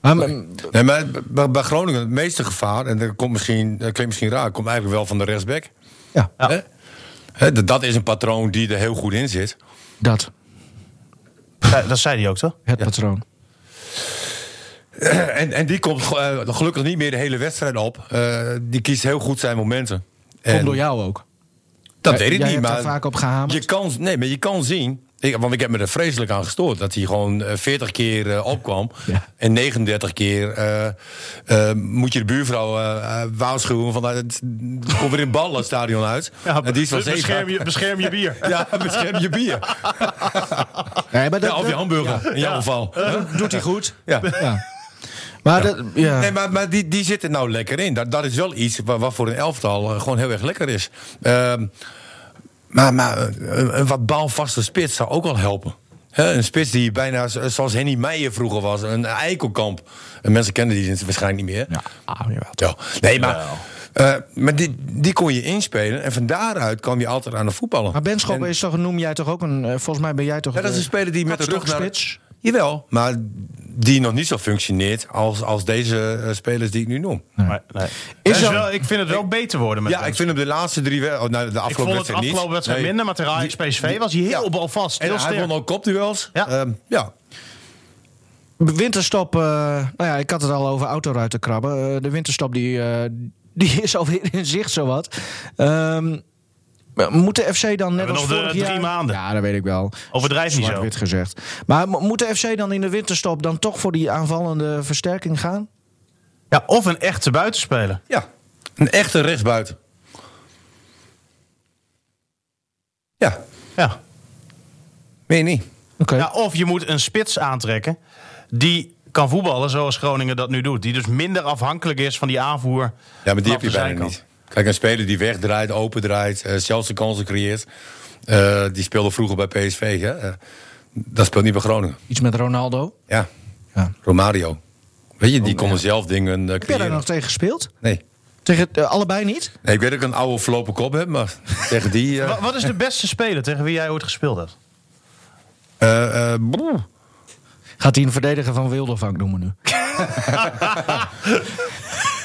Maar, maar- Nee, maar bij, bij Groningen het meeste gevaar, en dat, komt misschien, dat klinkt misschien raar, komt eigenlijk wel van de rechtsback. ja, Ja. Hè? Hè, dat- is een patroon die er heel goed in zit. dat. Ja, Dat zei hij ook, toch? Het patroon. En, en die komt eh, gelukkig niet meer de hele wedstrijd op. Eh, die kiest heel goed zijn momenten. Komt En door jou ook. Dat Eh, weet ik jij niet, hebt maar daar vaak op gehamerd. je kan, nee, maar je kan zien. Ik, want ik heb me er vreselijk aan gestoord. Dat hij gewoon eh, 40 keer opkwam. Ja. En 39 keer eh, eh, moet je de buurvrouw waarschuwen. Van, eh, het komt weer in ballenstadion uit. en die is van bescherm, je, bescherm je bier. Ja, bescherm je bier. Nee, maar dat, Ja, of je hamburger, in jouw geval. doet hij goed. Ja. Ja. Maar dat, ja. Nee, maar, maar die, die zit er nou lekker in. Dat, dat is wel iets wat, wat voor een elftal eh, gewoon heel erg lekker is. Ehm, maar maar een, een wat balvaste spits zou ook wel helpen. Hè, een spits die bijna zoals Henny Meijer vroeger was. Een eikelkamp. En mensen kennen die waarschijnlijk niet meer. Ja, ah, jawel. Ja. Nee, maar, eh, maar die, die kon je inspelen. En van daaruit kwam je altijd aan de voetballen. Maar Benschop En- is toch, noem jij toch ook een. eh, Volgens mij ben jij toch. ja, dat is een eh, speler die met de rug naar... kapstokspits? Jawel, maar die nog niet zo functioneert als, als deze eh, spelers die ik nu noem. Nee, nee. Is wel, ik vind het wel beter worden met Ja, ik vind hem de laatste drie oh, nou, de Ik vond afgelopen het wedstrijd niet. afgelopen wedstrijd Nee. minder, maar tegen Ajax PSV was hij heel Ja. balvast. En Heel hij won ook kopduels. Ja. Ehm, ja. Winterstop, eh, nou ja, ik had het al over autoruiten krabben. Eh, de winterstop die, eh, die is alweer in zicht, zowat. Ehm maar moet de FC dan net als nog de vorig drie jaar... maanden. Ja, dat weet ik wel. Overdrijf niet zo. Gezegd. Maar mo- moet de FC dan in de winterstop dan toch voor die aanvallende versterking gaan? Ja, of een echte buitenspeler. ja, een echte rechtsbuiten. Ja, Ja. meen je niet? Oké. ja. Of je moet een spits aantrekken die kan voetballen zoals Groningen dat nu doet. Die dus minder afhankelijk is van die aanvoer. Ja, maar die heb je de bijna zijkant. niet. Kijk, een speler die wegdraait, opendraait, eh zelfs de kansen creëert. Eh, die speelde vroeger bij PSV. Hè? Eh, dat speelt niet bij Groningen. Iets met Ronaldo. Ja, Ja. Romario. Weet je, die Oh, konden ja. zelf dingen eh, Heb jij creëren. daar nog tegen gespeeld? Nee. Tegen allebei niet? nee. Ik weet dat ik een oude verlopen kop heb, maar tegen die... Wa- Wat is de beste speler tegen wie jij ooit gespeeld hebt? eh, eh. Gaat hij een verdediger van Wildervank noemen nu?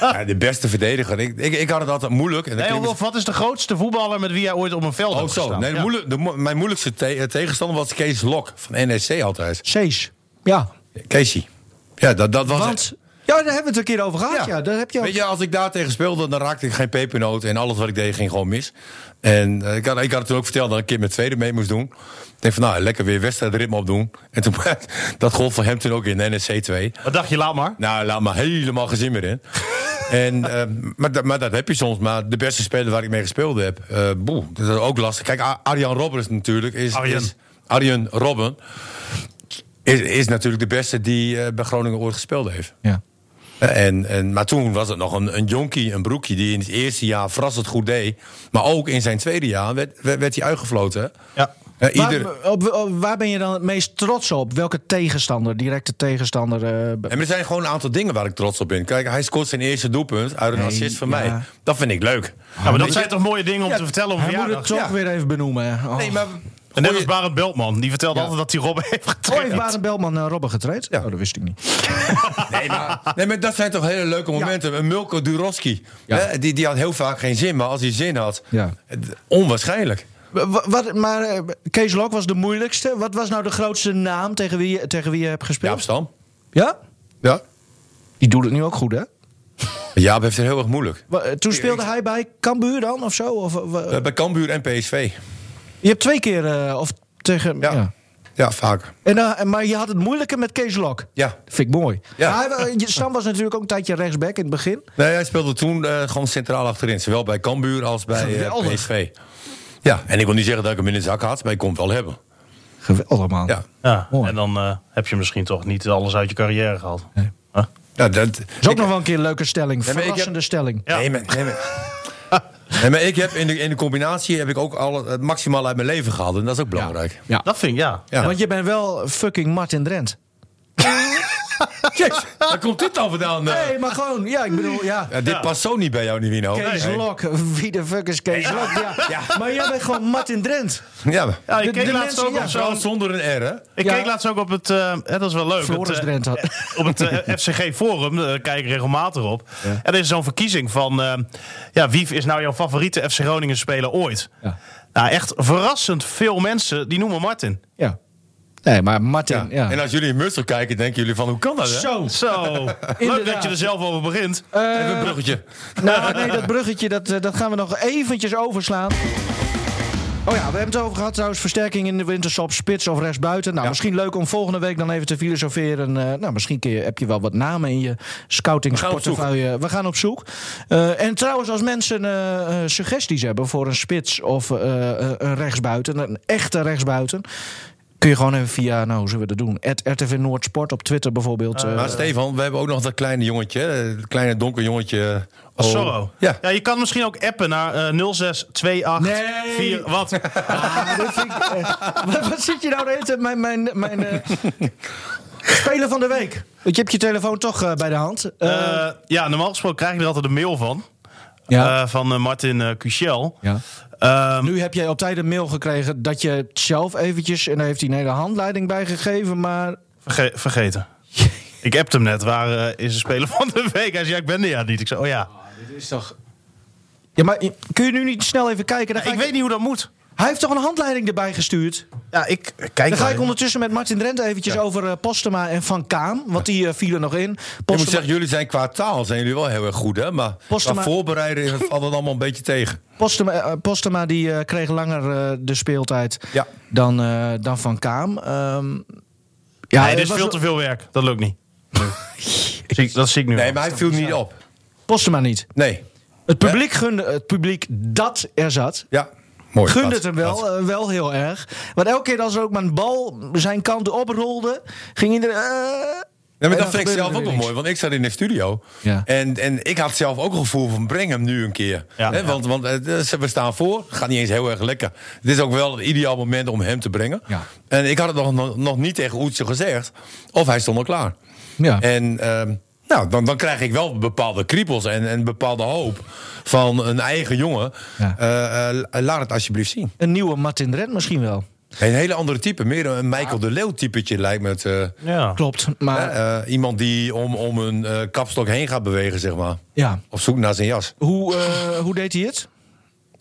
Ja, de beste verdediger. Ik, ik, ik had het altijd moeilijk. En dat Nee, klinkt- of wat is de grootste voetballer met wie jij ooit op een veld Oh, hebt zo. gestaan? Nee, de Ja. moeilijk, de, mo- mijn moeilijkste te- eh, tegenstander was Kees Lok van NEC altijd. Sees. Ja. Keesie. Ja, dat, dat was. Want... Ja, daar hebben we het een keer over gehad. Ja, daar heb je ook... Weet je, als ik daar tegen speelde, dan raakte ik geen pepernoot. En alles wat ik deed ging gewoon mis. En eh, ik, had, ik had het toen ook verteld dat ik een keer met tweede mee moest doen. Ik denk van, nou, lekker weer wedstrijdritme opdoen. En toen, dat gold voor hem toen ook in de NSC 2. Wat dacht je, laat maar. Nou, laat maar helemaal geen zin meer in. En, eh, maar, dat- maar dat heb je soms. Maar de beste speler waar ik mee gespeeld heb, eh boe, dat is ook lastig. Kijk, Arjan Robben is natuurlijk... Is, Arjen. is- Arjen Robben is, is natuurlijk de beste die eh, bij Groningen ooit gespeeld heeft. Ja. En, en, maar toen was het nog een, een jonkie, een broekje... die in het eerste jaar verrassend goed deed. Maar ook in zijn tweede jaar werd, werd, werd hij uitgefloten. hè. Ja. Eh, ieder, Waar, op, op- waar ben je dan het meest trots op? Welke tegenstander, directe tegenstander? eh, En er zijn gewoon een aantal dingen waar ik trots op ben. Kijk, hij scoort zijn eerste doelpunt uit een Nee, assist van ja. mij. Dat vind ik leuk. Ja, maar dat zijn toch mooie dingen om te vertellen hij moet het toch ja. weer even benoemen. hè. Oh. Nee, maar... En net als Barend Beltman, die vertelde altijd dat hij Robben heeft Oh, getraind. heeft Barend Beltman uh, Robben getraind? Ja. Oh, dat wist ik niet. Nee maar, nee, maar dat zijn toch hele leuke momenten. Een Milko Durovski, Ja. hè, die, die had heel vaak geen zin. Maar als hij zin had, Ja. het- onwaarschijnlijk. Wa- wa- Wat, maar eh, Kees Lok was de moeilijkste. Wat was nou de grootste naam tegen wie, je- tegen wie je hebt Jaap gespeeld? Stam. Ja? Ja. Die doet het nu ook goed, hè? Jaap heeft het heel erg moeilijk. Eh, Toen speelde hij bij Cambuur dan, of zo? Of, Eh, bij Cambuur en PSV. Je hebt twee keer, eh, of tegen... Ja. Ja. Ja, vaak. En, eh, maar je had het moeilijke met Kees Lok. Ja. Dat vind ik mooi. Ja. Maar hij, Sam was natuurlijk ook een tijdje rechtsback in het begin. Nee, hij speelde toen eh, gewoon centraal achterin. Zowel bij Cambuur als bij eh. PSV. Ja, en ik wil niet zeggen dat ik hem in de zak had, maar ik kon het wel hebben. Geweldig, man. Ja. Ja, Mooi. en dan eh, heb je misschien toch niet alles uit je carrière gehaald. Nee. Huh? Ja, dat, is ook ik- nog wel een keer een leuke stelling. Verrassende stelling. Ja. Nee, maar, nee, maar, nee, maar ik heb in de, in de combinatie heb ik ook al het maximaal uit mijn leven gehaald. En dat is ook belangrijk. Ja. Dat vind ik, ja. Ja. Want je bent wel fucking Martin Drent. Jezus, waar komt dit dan vandaan? eh? Nee, maar gewoon, ja, ik bedoel, ja. Ja, dit past zo niet bij jou, Nivino. Kees Nee. Lok, wie de fuck is Kees Lok? Ja. Maar jij bent gewoon Martin Drent. Ja, maar- Ja, ik De- keek de laatst mensen, ook ja, op Vooral zo'n... zonder een R, hè? Ik Ja. keek laatst ook op het, eh, hè, dat is wel leuk. Floris het, eh, Drent had- op het eh, FCG Forum, daar kijk ik regelmatig op. En er is zo'n verkiezing van, eh, ja, wie is nou jouw favoriete FC Groningen speler ooit? Ja. Nou, echt verrassend veel mensen die noemen Martin. Ja. Nee, maar Martin, Ja. ja. En als jullie in Mussel kijken, denken jullie van, hoe kan dat, hè? Zo. Zo, leuk dat je er zelf over begint. Even een bruggetje. Nou, nee, dat bruggetje, dat, eh, dat gaan we nog eventjes overslaan. Oh ja, we hebben het over gehad trouwens. Versterking in de winterstop, spits of rechtsbuiten. Nou, Ja. misschien leuk om volgende week dan even te filosoferen. Eh, nou, misschien je, heb je wel wat namen in je scoutingsportefeuille. We gaan op zoek. Eh, en trouwens, als mensen suggesties hebben voor een spits of eh, eh, een rechtsbuiten, een echte rechtsbuiten. Kun je gewoon even via, nou, hoe zullen we dat doen? At RTV Noordsport op Twitter bijvoorbeeld. eh, Maar Stefan, we hebben ook nog dat kleine jongetje, het kleine donker jongetje. oh, Sorro. Ja. ja, je kan misschien ook appen naar eh 0628 Nee. Wat? Ah, dit vind ik, eh, wat, wat zit je nou de hele tijd? Mijn, mijn, mijn eh, speler van de week. Want je hebt je telefoon toch eh, bij de hand. Eh, Eh, ja, normaal gesproken krijg ik er altijd een mail van. Ja. Eh, van eh, Martin eh Cuchel. ja. Ehm, Nu heb jij op tijd een mail gekregen dat je het zelf eventjes... en daar heeft hij een hele handleiding bij gegeven, maar... verge- vergeten. ik appte hem net, waar is de speler van de week? Hij zei, ja, ik ben er ja niet. Ik zei, oh ja. Dit is toch... Ja, maar kun je nu niet snel even kijken? Dan ga ik weet niet hoe dat moet. Hij heeft toch een handleiding erbij gestuurd? Ja, ik kijk Dan ga ik ondertussen met Martin Drent eventjes over eh, Postema en Van Kaam. Want die eh, vielen nog in. Ik moet Postema, zeggen, jullie zijn qua taal zijn jullie wel heel erg goed, hè? Maar Postema- voorbereiden valt het allemaal een beetje tegen. Postema, eh, Postema die eh, kreeg langer eh, de speeltijd Ja. dan, eh, dan Van Kaam. Ehm, ja, Nee, dit is was- veel te veel werk. Dat lukt niet. Ik- dat zie ik nu Nee, maar hij viel niet op. Postema niet. Nee. Het publiek gunde het publiek dat er zat. Ja, mooi. Gunde het hem wel, eh, wel heel erg. Want elke keer als er ook maar een bal zijn kant oprolde, ging iedereen. eh, Ja, maar dat dan vind ik zelf ook wel mooi, want ik zat in de studio. Ja. En, en ik had zelf ook een gevoel van breng hem nu een keer. Ja. Want, want eh, we staan voor, gaat niet eens heel erg lekker. Het is ook wel het ideaal moment om hem te brengen. Ja. En ik had het nog, nog, niet tegen Oetse gezegd, of hij stond al klaar. Ja. En ehm, nou, dan, dan krijg ik wel bepaalde kriebels en een bepaalde hoop van een eigen jongen. Ja. Eh, eh, laat het alsjeblieft zien. Een nieuwe Martin Drent misschien wel. Een hele andere type, meer een Michael de Leeuw typetje lijkt me het. eh, Ja. Klopt. Maar eh, iemand die om, om een eh, kapstok heen gaat bewegen, zeg maar. ja. Op zoek naar zijn jas. Hoe, eh, hoe deed hij het?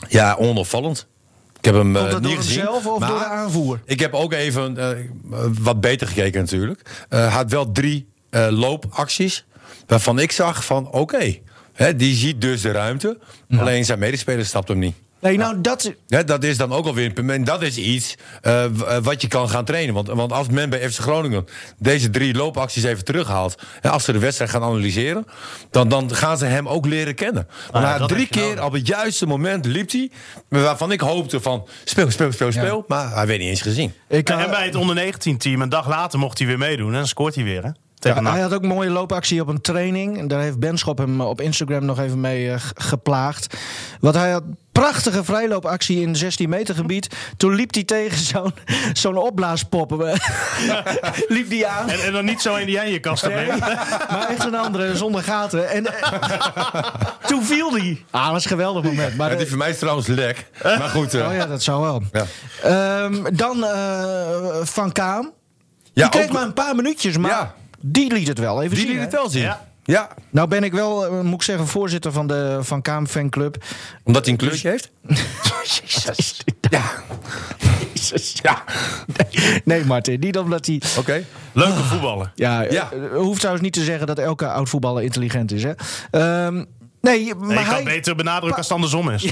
Ja, onopvallend. Ik heb hem dat niet door gezien. hemzelf of maar door de aanvoer? Ik heb ook even eh, wat beter gekeken natuurlijk. Eh, Hij had wel drie eh, loopacties waarvan ik zag van oké. hè, die ziet dus de ruimte. Nou. Alleen zijn medespeler stapt hem niet. Nee, nou, dat... Hè, dat is dan ook alweer een punt. En dat is iets eh, eh, wat je kan gaan trainen. Want, want als men bij FC Groningen deze drie loopacties even terughaalt... en als ze de wedstrijd gaan analyseren... dan, dan gaan ze hem ook leren kennen. Want ja, hij had dat drie keer nodig. op het juiste moment liep hij... waarvan ik hoopte van speel, speel, speel, speel. Maar hij werd niet eens gezien. Ik, En eh, bij het onder 19 team, een dag later mocht hij weer meedoen. En dan scoort hij weer, hè? Tegen Ja, hij had ook een mooie loopactie op een training. En Daar heeft Benschop hem op Instagram nog even mee eh, geplaagd. Want hij had prachtige vrijloopactie in 16 meter gebied. Toen liep hij tegen zo'n zo'n opblaaspop. liep hij aan. En, en dan niet zo in die je kast Nee, maar echt een andere zonder gaten. En eh, toen viel hij. Ah, dat was een geweldig moment. Maar, Het is voor mij is trouwens lek. Maar goed. eh, oh ja, dat zou wel. ja. Ehm, dan eh, Van Kaam. Ja, die kreeg ook- maar een paar minuutjes, maar Ja. Die liet het wel even Die zien. liet hè? het wel zien. Ja. Ja. Nou ben ik wel, eh, moet ik zeggen, voorzitter van de Van Kaam fanclub. Omdat hij een kleurtje heeft? Jezus. Ja. Jezus. Ja. Nee, Martin, niet omdat hij... Oké. Leuke voetballen. Ja, Ja. eh, hoeft trouwens niet te zeggen dat elke oud-voetballer intelligent is. Hè? Ehm, nee, maar Nee, je kan hij... beter benadrukken als het andersom is.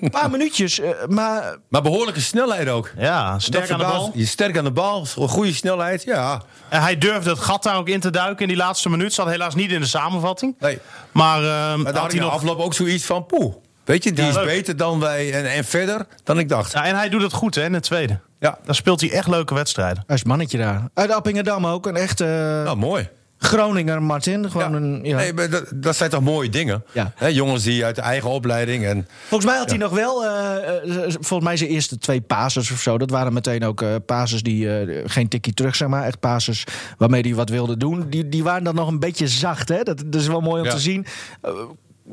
Een paar minuutjes, eh, maar... Maar behoorlijke snelheid ook. Ja, sterk aan de bal. Je sterk aan de bal, goede snelheid. Ja. En hij durfde het gat daar ook in te duiken in die laatste minuut. Zat helaas niet in de samenvatting. Nee. Maar, ehm, Maar had daar had hij nog... afloop ook zoiets van, poeh. Weet je, die Ja, is leuk. beter dan wij en, en verder dan ik dacht. Ja, en hij doet het goed hè, in het tweede. Ja. Dan speelt hij echt leuke wedstrijden. Hij is mannetje daar. Uit Appingedam ook, een echte Nou, mooi. Groninger Martin. Gewoon een, ja. Nee, dat, dat zijn toch mooie dingen? Ja. Jongens die uit de eigen opleiding en... Volgens mij had hij nog wel, eh, eh, volgens mij zijn eerste twee passes of zo. Dat waren meteen ook passes die, geen tikkie terug zeg maar. Echt passes waarmee hij wat wilde doen. Die, die waren dan nog een beetje zacht hè. Dat, dat is wel mooi om te zien.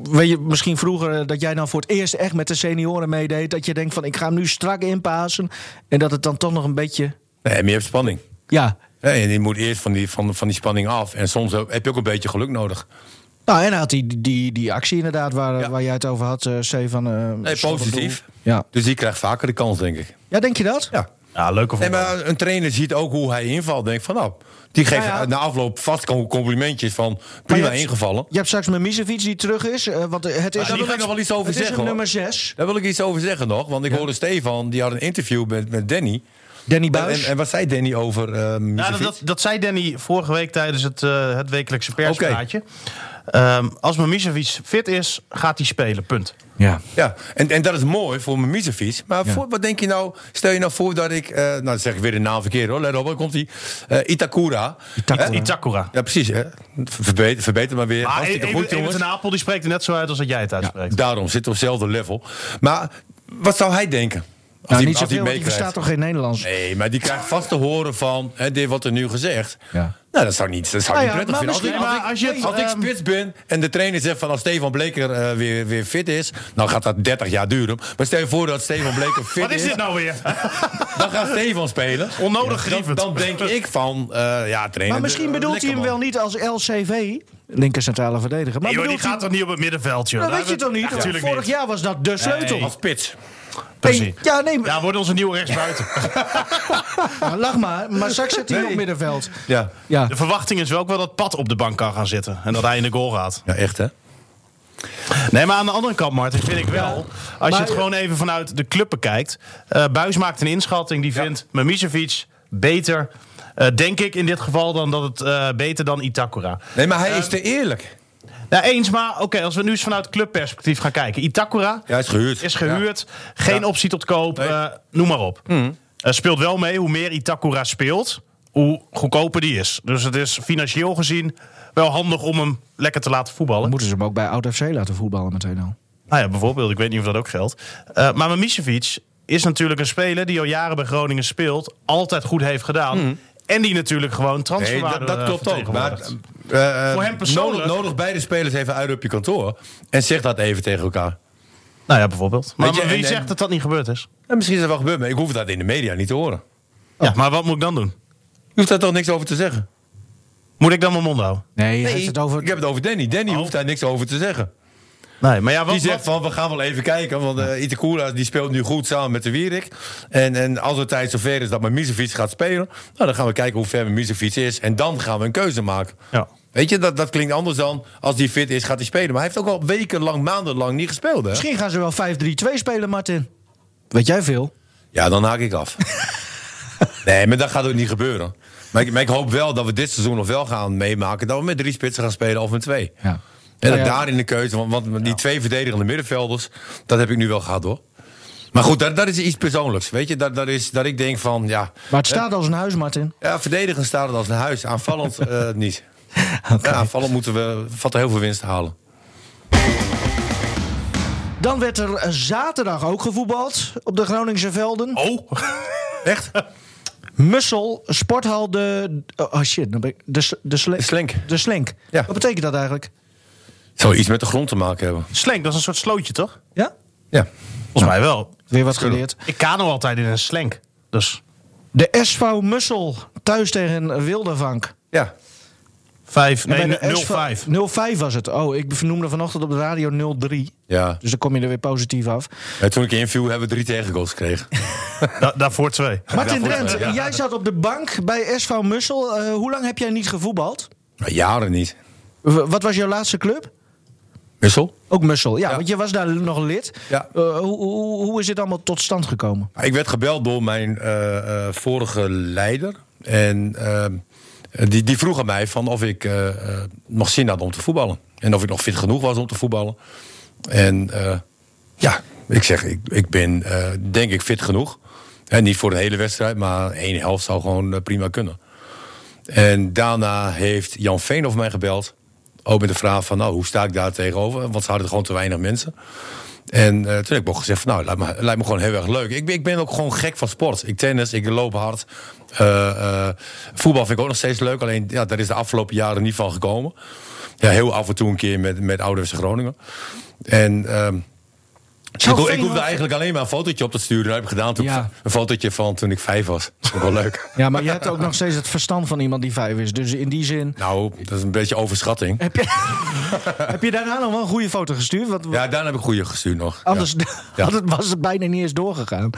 Weet je, misschien vroeger dat jij dan voor het eerst echt met de senioren meedeed. Dat je denkt van ik ga hem nu strak inpassen. En dat het dan toch nog een beetje, Nee, hebt spanning. Ja... En je moet eerst van die, van, van die spanning af. En soms heb je ook een beetje geluk nodig. Nou, en hij had die, die, die actie inderdaad waar, Ja. waar jij het over had, eh Stefan. eh, Nee, positief. Ja. Dus die krijgt vaker de kans, denk ik. ja, denk je dat? Ja. Ja, leuke Nee, voetballen. maar een trainer ziet ook hoe hij invalt. Denkt van, nou, die geeft Nou ja. na afloop vast complimentjes van prima je hebt- ingevallen. Je hebt straks met Misevic die terug is. eh, want het is, daar wil ik nog wel iets over het is zeggen, hoor. nummer 6. Daar wil ik iets over zeggen nog. Want ik hoorde Stefan, die had een interview met, met Danny. Danny Buis. en, en wat zei Danny over eh Ja, dat, dat, dat zei Danny vorige week tijdens het, eh, het wekelijkse perspraatje. Ehm, als Mimicevic fit is, gaat hij spelen. Punt. ja. Ja, en, en dat is mooi voor mijn Misevic. Maar voor, wat denk je nou? Stel je nou voor dat ik... eh, nou, dan zeg ik weer de naam verkeerd hoor. Let op, komt hij. Itakura. Itakura. Itakura. Ja, precies. Hè? Verbeter, verbeter maar weer. Maar Hartstikke even, goed, even jongens. ten Apel, die spreekt er net zo uit als dat jij het uitspreekt. Daarom zitten we op hetzelfde level. Maar wat zou hij denken? Als Nou, hij, niet zoveel, die meekrijgt? verstaat toch geen Nederlands? Nee, maar die krijgt vast te horen van hè, dit wat er nu gezegd. Ja. Nou, dat zou niet, dat zou Nou niet ja, prettig vinden. Als, ik, als, je het, als ik ehm, spits ben en de trainer zegt van als Stefan Bleker eh, weer, weer fit is, dan gaat dat 30 jaar duren. Maar stel je voor dat Stefan Bleker fit Wat is dit nou weer? dan gaat Stefan spelen. Onnodig dan, grievend. dan denk ik van, eh, ja, trainer. Maar misschien eh, bedoelt hij hem wel niet als LCV, linker centrale verdediger. Maar Nee, joh, die gaat toch niet op het middenveld, joh? Dat Daar weet je toch niet? Ja, Vorig niet. jaar was dat de sleutel. Als spits. Precies. Ja, nee, maar, Ja, wordt onze nieuwe rechtsbuiten. ja, lach maar. Maar straks zit hij Nee. op middenveld. Ja. Ja. De verwachting is wel ook wel dat Pat op de bank kan gaan zitten. En dat hij in de goal gaat. ja, echt hè? Nee, maar aan de andere kant, Martin, vind ik wel. Als je het gewoon even vanuit de club bekijkt. eh Buis maakt een inschatting die vindt Mimicevic beter. eh, denk ik in dit geval dan dat het eh, beter dan Itakura. Nee, maar hij is te eerlijk. Nou, eens, maar oké, als we nu eens vanuit clubperspectief gaan kijken. Itakura Ja, is gehuurd. is gehuurd. Geen Ja. optie tot koop. Nee. eh, noem maar op. Eh, speelt wel mee. Hoe meer Itakura speelt, hoe goedkoper die is. Dus het is financieel gezien wel handig om hem lekker te laten voetballen. Dan moeten ze hem ook bij Oud FC laten voetballen meteen al. Nou ja, bijvoorbeeld. Ik weet niet of dat ook geldt. Eh, maar Mimicevic is natuurlijk een speler die al jaren bij Groningen speelt. Altijd goed heeft gedaan. En die natuurlijk gewoon Nee, transferwaarde dat, dat eh, klopt ook. Maar, eh, eh, Voor hem persoonlijk- Nodig, nodig beide spelers even uit op je kantoor. En zeg dat even tegen elkaar. Nou ja, bijvoorbeeld. Maar, Weet je, maar wie en- zegt dat dat niet gebeurd is? En misschien is dat wel gebeurd, maar ik hoef dat in de media niet te horen. Ja, maar wat moet ik dan doen? Je hoeft daar toch niks over te zeggen? Moet ik dan mijn mond houden? Nee, Nee, het over... ik heb het over Danny. Danny Oh. hoeft daar niks over te zeggen. Nee, maar ja, wat, Die zegt wat- van, we gaan wel even kijken. Want uh, Itakura die speelt nu goed samen met de Wierik. En, en als het tijd zover is dat Misevic gaat spelen... Nou, dan gaan we kijken hoe ver Misevic is. En dan gaan we een keuze maken. Ja. Weet je, dat, dat klinkt anders dan als die fit is, gaat hij spelen. Maar hij heeft ook al wekenlang, maandenlang niet gespeeld. Hè? Misschien gaan ze wel 5-3-2 spelen, Martin. Weet jij veel? Ja, dan haak ik af. nee, maar dat gaat ook niet gebeuren. Maar ik, maar ik hoop wel dat we dit seizoen nog wel gaan meemaken... dat we met drie spitsen gaan spelen of met twee. Ja. En ja. daar in de keuze, want, want die twee verdedigende middenvelders... dat heb ik nu wel gehad, hoor. Maar goed, dat, dat is iets persoonlijks. Weet je, dat, dat is dat ik denk van, ja... Maar het staat als een huis, Martin. Ja, verdedigen staat het als een huis. Aanvallend eh, niet. Ja, aanvallend moeten we vatten heel veel winst halen. Dan werd er eh, zaterdag ook gevoetbald op de Groningse velden. Oh, Echt? Mussel, sporthal de... Oh shit, dan ben ik, de, de, De Slenk. De slenk. Ja. Wat betekent dat eigenlijk? Zou iets met de grond te maken hebben. slenk, dat is een soort slootje, toch? Ja? Ja. Volgens mij wel. Weer wat geleerd. Ik kano altijd in een slenk. Dus De SV Mussel thuis tegen Wildervank. Ja. 5, nee, de 05. SV 05 was het. Oh, ik vernoemde vanochtend op de radio 03. Ja. Dus dan kom je er weer positief af. Ja, toen ik inviel, hebben we drie tegengoals gekregen. Da- daarvoor twee. Martin Drent, ja. jij zat op de bank bij SV Mussel. Eh, hoe lang heb jij niet gevoetbald? Maar jaren niet. W- wat was jouw laatste club? Wissel? Ook Mussel. Ja, Ja. want je was daar nog lid. Ja. Eh, hoe, hoe, hoe is dit allemaal tot stand gekomen? Ik werd gebeld door mijn eh, eh, vorige leider. En die, die vroeg aan mij van of ik nog zin had om te voetballen. En of ik nog fit genoeg was om te voetballen. En ja, ik zeg, ik, ik ben denk ik fit genoeg. En niet voor de hele wedstrijd, maar één helft zou gewoon prima kunnen. En daarna heeft Jan Veen over mij gebeld. Ook met de vraag van, nou, hoe sta ik daar tegenover? Want ze hadden gewoon te weinig mensen. En eh, toen heb ik ook gezegd van, nou, lijkt lijkt me gewoon heel erg leuk. Ik, ik ben ook gewoon gek van sport. Ik tennis, ik loop hard. Eh, eh, voetbal vind ik ook nog steeds leuk. Alleen, ja, daar is de afgelopen jaren niet van gekomen. Ja, heel af en toe een keer met, met Oude FC Groningen. En... ik, ho- ik hoefde eigenlijk alleen maar een fotootje op te sturen. Dat heb ik gedaan toen Ja. een fotootje van toen ik vijf was. Dat wel leuk. Ja, maar je hebt ook nog steeds het verstand van iemand die vijf is. Dus in die zin... Nou, dat is een beetje overschatting. Heb je, heb je daarna nog wel een goede foto gestuurd? Ja, daarna heb ik goede gestuurd nog. anders Ja. Ja. was het bijna niet eens doorgegaan.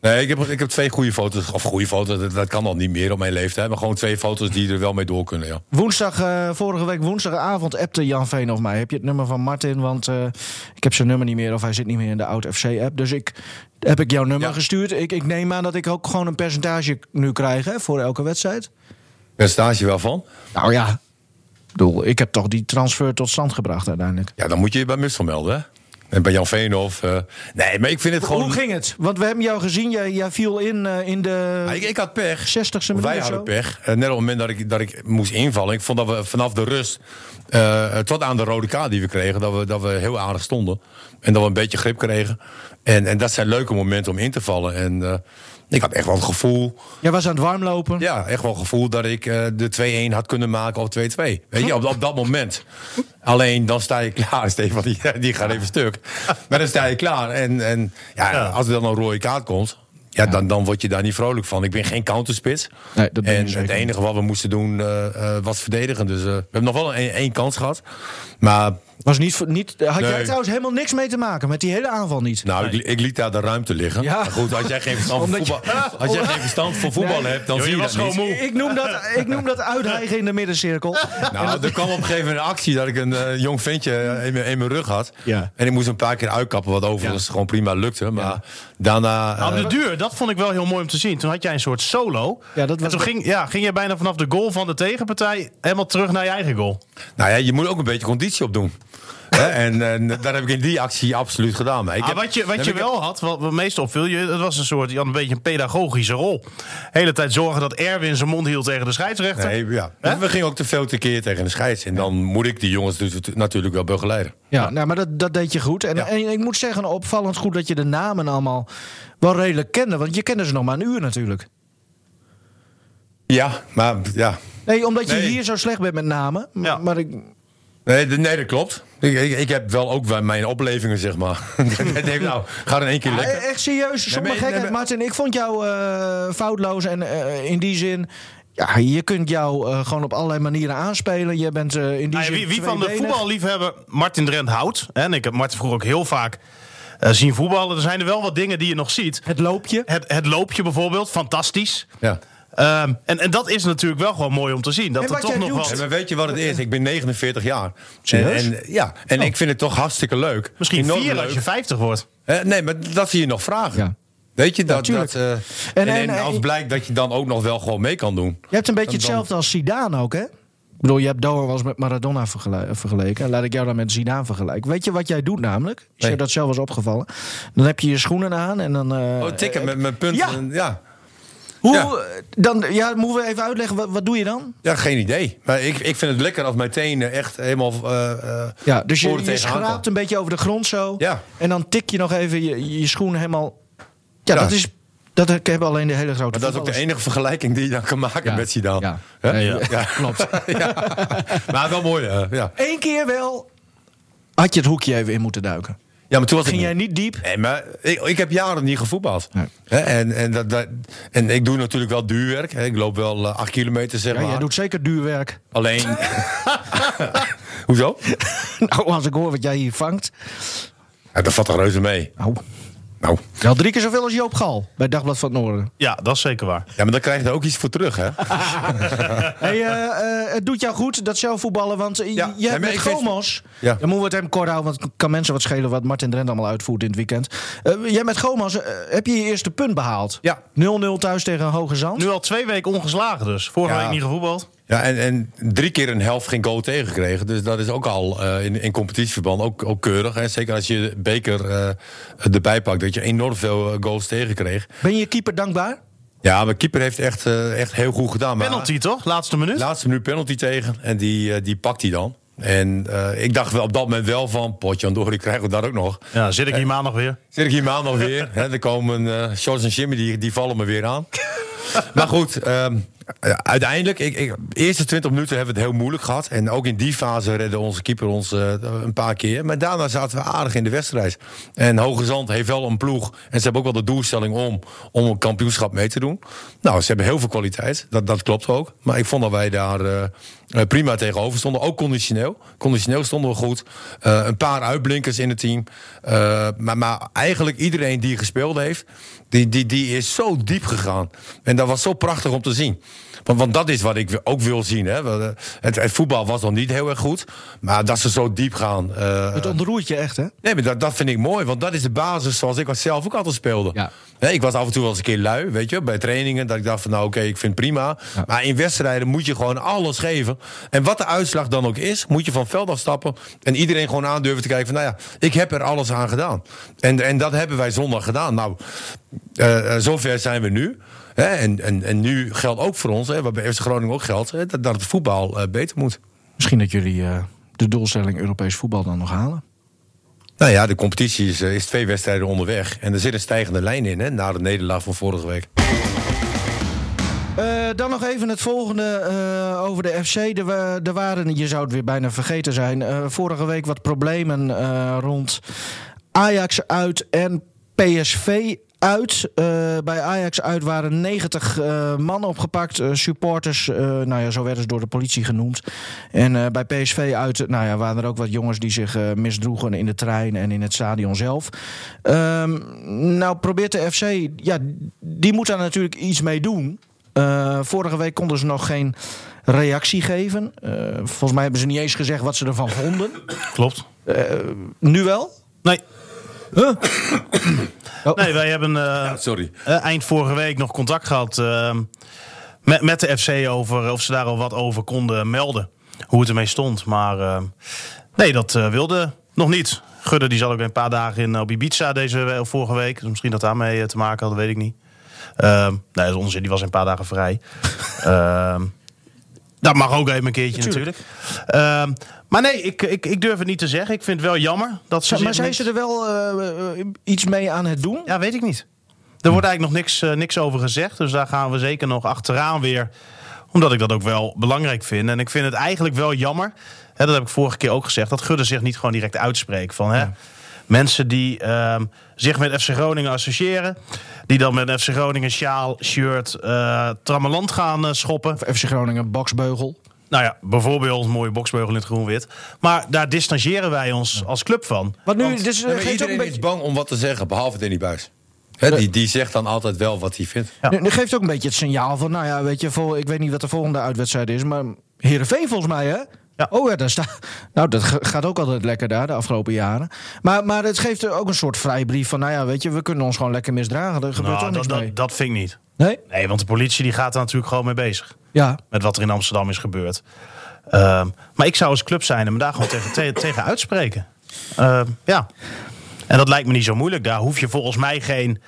Nee, ik heb, ik heb twee goede foto's. Of goede foto's, dat, dat kan al niet meer op mijn leeftijd. Maar gewoon twee foto's die er wel mee door kunnen, ja. Woensdag, eh, vorige week woensdagavond appte Jan Veen of mij. Heb je het nummer van Martin? Want eh, ik heb zijn nummer niet meer of hij zit niet meer in de Oud FC-app. Dus ik heb ik jouw nummer Ja. gestuurd. Ik, ik neem aan dat ik ook gewoon een percentage nu krijg hè, voor elke wedstrijd. Percentage wel van. Nou ja, ik bedoel, ik heb toch die transfer tot stand gebracht uiteindelijk. Ja, dan moet je je bij Mussel melden, hè? En bij Jan Veenhoff. eh nee, maar ik vind het gewoon... Hoe ging het? Want we hebben jou gezien, jij, jij viel in eh, in de ik, ik had pech. 60ste minuut Wij hadden pech. Eh, net op het moment dat ik, dat ik moest invallen. Ik vond dat we vanaf de rust, tot aan de rode kaart die we kregen, dat we, dat we heel aardig stonden. En dat we een beetje grip kregen. En, en dat zijn leuke momenten om in te vallen. En ik had echt wel het gevoel, Jij was aan het warmlopen. ja, echt wel het gevoel dat ik eh, de 2-1 had kunnen maken of 2-2. Weet je, op, op dat moment. Alleen dan sta je klaar. Stefan, die, die gaat even stuk. Maar dan sta je klaar. En, en ja, als er dan een rode kaart komt. Ja, Dan, dan word je daar niet vrolijk van. Ik ben geen counterspits. Nee, dat ben en het enige wat we moesten doen eh, eh, was verdedigen. Dus eh, we hebben nog wel een- één kans gehad. Maar Was niet, voor- niet, had jij trouwens helemaal niks mee te maken met die hele aanval niet? nou, ik, ik liet daar de ruimte liggen. Ja. Maar goed, als jij geen verstand, je- voetbal, als jij geen verstand van voetbal Nee. hebt, dan zie je dat gewoon niet. moe. Ik noem dat, ik noem dat uithijgen in de middencirkel. Nou, er kwam op een gegeven moment een actie dat ik een eh, jong ventje eh, in mijn, in mijn rug had. Ja. En ik moest een paar keer uitkappen, wat overigens gewoon prima lukte. Maar daarna... Nou, eh, de duur, dat vond ik wel heel mooi om te zien. Toen had jij een soort solo. Ja, dat en was toen ging, ja, ging je bijna vanaf de goal van de tegenpartij helemaal terug naar je eigen goal. nou ja, je moet ook een beetje conditie opdoen. Hè? En dat heb ik in die actie absoluut gedaan. Maar ik Ah, heb- wat je, wat je ik- wel had, wat wat meest opviel, je, het was een soort, je had een beetje een pedagogische rol. De hele tijd zorgen dat Erwin zijn mond hield tegen de scheidsrechter. Nee, ja. We gingen ook te veel tekeer tegen de scheids. En dan moet ik die jongens dus natuurlijk wel begeleiden. Ja, nou, maar dat, dat deed je goed. En, Ja. en ik moet zeggen, opvallend goed dat je de namen allemaal wel redelijk kende. Want je kende ze nog maar een uur natuurlijk. Ja, maar ja. Nee, omdat je Nee. hier zo slecht bent met namen. Ja. Maar ik, Nee, nee dat klopt. Ik, ik, ik heb wel ook mijn oplevingen, zeg maar. Ik denk, nou, ga er in één keer Ja, lekker. echt serieus, maar- nee, gekheid, maar- Martin. Ik vond jou eh, foutloos en eh, in die zin... Ja, je kunt jou eh, gewoon op allerlei manieren aanspelen. Je bent eh, in die Nou zin wie, wie van de voetballiefhebber Martin Drent houdt, hè, en ik heb Martin vroeger ook heel vaak eh, zien voetballen, er zijn er wel wat dingen die je nog ziet. Het loopje. Het, het loopje bijvoorbeeld, fantastisch. Ja. Ehm, en, en dat is natuurlijk wel gewoon mooi om te zien. Dat En er wat toch jij nog doet- wel... En maar weet je wat het is? Ik ben 49 jaar. En, Serieus? en, ja, en ik vind het toch hartstikke leuk. Misschien Enorm vier leuk. als je 50 wordt. Eh, nee, maar dat zie je nog vragen. Ja. Weet je, dat, tuurlijk. dat, eh, En- en, en- en als blijkt dat je dan ook nog wel gewoon mee kan doen. Je hebt een beetje Dan- hetzelfde als Zidane ook, hè? Ik bedoel, je hebt Doha wel eens met Maradona vergele- vergeleken. Laat ik jou dan met Zidane vergelijken. Weet je wat jij doet namelijk? Is Nee. je dat zelf was opgevallen? Dan heb je je schoenen aan en dan... eh, Oh, tikken met mijn punten. ja. Ja. Ja. Hoe, Ja. Dan, ja, moeten we even uitleggen, wat, wat doe je dan? ja, geen idee. Maar ik, ik vind het lekker als mijn tenen echt helemaal eh, eh, Ja, dus je, je schraapt een beetje over de grond zo. Ja. En dan tik je nog even je, je schoen helemaal... Ja, Ja. dat is... Dat hebben alleen de hele grote Maar dat is ook de enige vergelijking die je dan kan maken Ja. met Zidane. Ja. Hè? Nee, ja. Klopt. Maar wel mooi, ja. Eén keer wel had je het hoekje even in moeten duiken. Ja, maar toen was Ging ik jij niet diep? Nee, maar ik, ik heb jaren niet gevoetbald. Nee. En, en, dat, dat, en ik doe natuurlijk wel duurwerk. hè. Ik loop wel eh, acht kilometer, zeg Ja, maar. jij doet zeker duur werk. Alleen... Hoezo? Nou, als ik hoor wat jij hier vangt. Ja, dat valt toch reuze mee. Nou, Nou, wel drie keer zoveel als Joop Gal bij Dagblad van het Noorden. Ja, dat is zeker waar. ja, maar dan krijg je er ook iets voor terug, hè? Hey, eh, eh, het doet jou goed, dat zelfvoetballen. Want eh, Ja, je hebt met vind- Gomos... Ja. Dan moeten we het hem kort houden, want het kan mensen wat schelen... wat Martin Drent allemaal uitvoert in het weekend. Eh, jij met Gomos, heb je je eerste punt behaald? Ja. 0-0 thuis tegen Hoge Zand. Nu al twee weken ongeslagen dus. Vorige Ja. week niet gevoetbald. Ja, en, en drie keer een helft geen goal tegengekregen. Dus dat is ook al eh, in, in competitieverband ook, ook keurig. Hè? Zeker als je beker eh, erbij pakt, dat je enorm veel eh, goals tegenkreeg. Ben je je keeper dankbaar? Ja, maar keeper heeft echt, eh, echt heel goed gedaan. Maar Penalty toch? Laatste minuut? Laatste minuut penalty tegen. En die, die pakt hij dan. En eh, ik dacht wel op dat moment wel van... potje aan door, die krijgen we daar ook nog. Ja, zit ik hier maandag weer. Zit ik hier maandag weer. Hè, er komen eh Shorts en Jimmy, die, die vallen me weer aan. maar goed, ehm, ja, uiteindelijk... Ik, ik, de eerste 20 minuten hebben we het heel moeilijk gehad. En ook in die fase redde onze keeper ons eh, een paar keer. Maar daarna zaten we aardig in de wedstrijd. En Hoge Zand heeft wel een ploeg. En ze hebben ook wel de doelstelling om, om een kampioenschap mee te doen. Nou, ze hebben heel veel kwaliteit. Dat, dat klopt ook. Maar ik vond dat wij daar... eh, eh, prima tegenover stonden. Ook conditioneel. Conditioneel stonden we goed. Een paar uitblinkers in het team. Maar, maar eigenlijk iedereen die gespeeld heeft, die, die, die is zo diep gegaan. En dat was zo prachtig om te zien. Want, want dat is wat ik ook wil zien. Hè. Eh, Het, het voetbal was nog niet heel erg goed. Maar dat ze zo diep gaan. eh, Het ontroert je echt, hè? Nee, maar dat, dat vind ik mooi, want dat is de basis zoals ik zelf ook altijd speelde. Ja. Ik was af en toe wel eens een keer lui, weet je, bij trainingen. Dat ik dacht van, nou oké, ik vind het prima. Maar in wedstrijden moet je gewoon alles geven. En wat de uitslag dan ook is, moet je van het veld afstappen. En iedereen gewoon aandurven te kijken van, nou ja, ik heb er alles aan gedaan. En, en dat hebben wij zondag gedaan. Nou, eh, zover zijn we nu. Hè, en, en, en nu geldt ook voor ons, hè, wat bij FC Groningen ook geldt, hè, dat, dat het voetbal eh, beter moet. Misschien dat jullie eh, de doelstelling Europees voetbal dan nog halen. Nou ja, de competitie is, eh, is twee wedstrijden onderweg. En er zit een stijgende lijn in, hè, na de nederlaag van vorige week. Eh, dan nog even het volgende eh, over de FC. Er, er waren, je zou het weer bijna vergeten zijn, eh, vorige week wat problemen eh, rond Ajax uit en PSV uit. Eh, bij Ajax uit waren 90 eh, man opgepakt, eh, supporters, nou ja, zo werden ze door de politie genoemd. En bij PSV uit, nou ja, waren er ook wat jongens die zich misdroegen in de trein en in het stadion zelf. Ehm, nou probeert de FC, ja, die moet daar natuurlijk iets mee doen. Vorige week konden ze nog geen reactie geven. Volgens mij hebben ze niet eens gezegd wat ze ervan vonden. Klopt. Nu wel? Nee. Oh. Nee, wij hebben eh, Sorry. eh, eind vorige week nog contact gehad eh, met, met de FC over of ze daar al wat over konden melden. Hoe het ermee stond. Maar nee, dat wilde nog niet. Gudde die zat ook een paar dagen in, op Ibiza deze we- vorige week. Dus misschien dat daarmee te maken had, dat weet ik niet. Ehm, nee, dat is onzin. Die was een paar dagen vrij. Ehm, dat mag ook even een keertje natuurlijk. Ehm, maar nee, ik, ik, ik durf het niet te zeggen. Ik vind het wel jammer dat ze. maar zijn niks- ze er wel eh, eh, iets mee aan het doen? Ja, weet ik niet. Er wordt eigenlijk nog niks, eh, niks over gezegd. Dus daar gaan we zeker nog achteraan weer. Omdat ik dat ook wel belangrijk vind. En ik vind het eigenlijk wel jammer. Hè, dat heb ik vorige keer ook gezegd. Dat Gudde zich niet gewoon direct uitspreekt. Van, hè, Mensen die ehm, zich met FC Groningen associëren. Die dan met FC Groningen sjaal, shirt, eh trammeland gaan schoppen. Of FC Groningen, boksbeugel. Nou ja, bijvoorbeeld een mooie boksbeugel in het groen-wit. Maar daar distancieren wij ons als club van. Want nu, Want- dus, eh, maar geeft ook een iedereen beetje... is bang om wat te zeggen, behalve Danny Buis. Hè, die, die zegt dan altijd wel wat hij vindt. Ja. Nu, nu geeft ook een beetje het signaal van, nou ja, weet je, vol, ik weet niet wat de volgende uitwedstrijd is, maar Heerenveen volgens mij, hè? Ja. Oh ja, daar staat. Nou, dat ga- gaat ook altijd lekker daar de afgelopen jaren. Maar, maar het geeft er ook een soort vrijbrief van, nou ja, weet je, we kunnen ons gewoon lekker misdragen. Er gebeurt Nou, ook niks dat, mee. dat, dat vind ik niet. Nee? Nee, want de politie die gaat er natuurlijk gewoon mee bezig. Ja. Met wat er in Amsterdam is gebeurd. Ehm, maar ik zou als club zijn en me daar gewoon tegen, te- tegen uitspreken. Ehm, ja. En dat lijkt me niet zo moeilijk. Daar hoef je volgens mij geen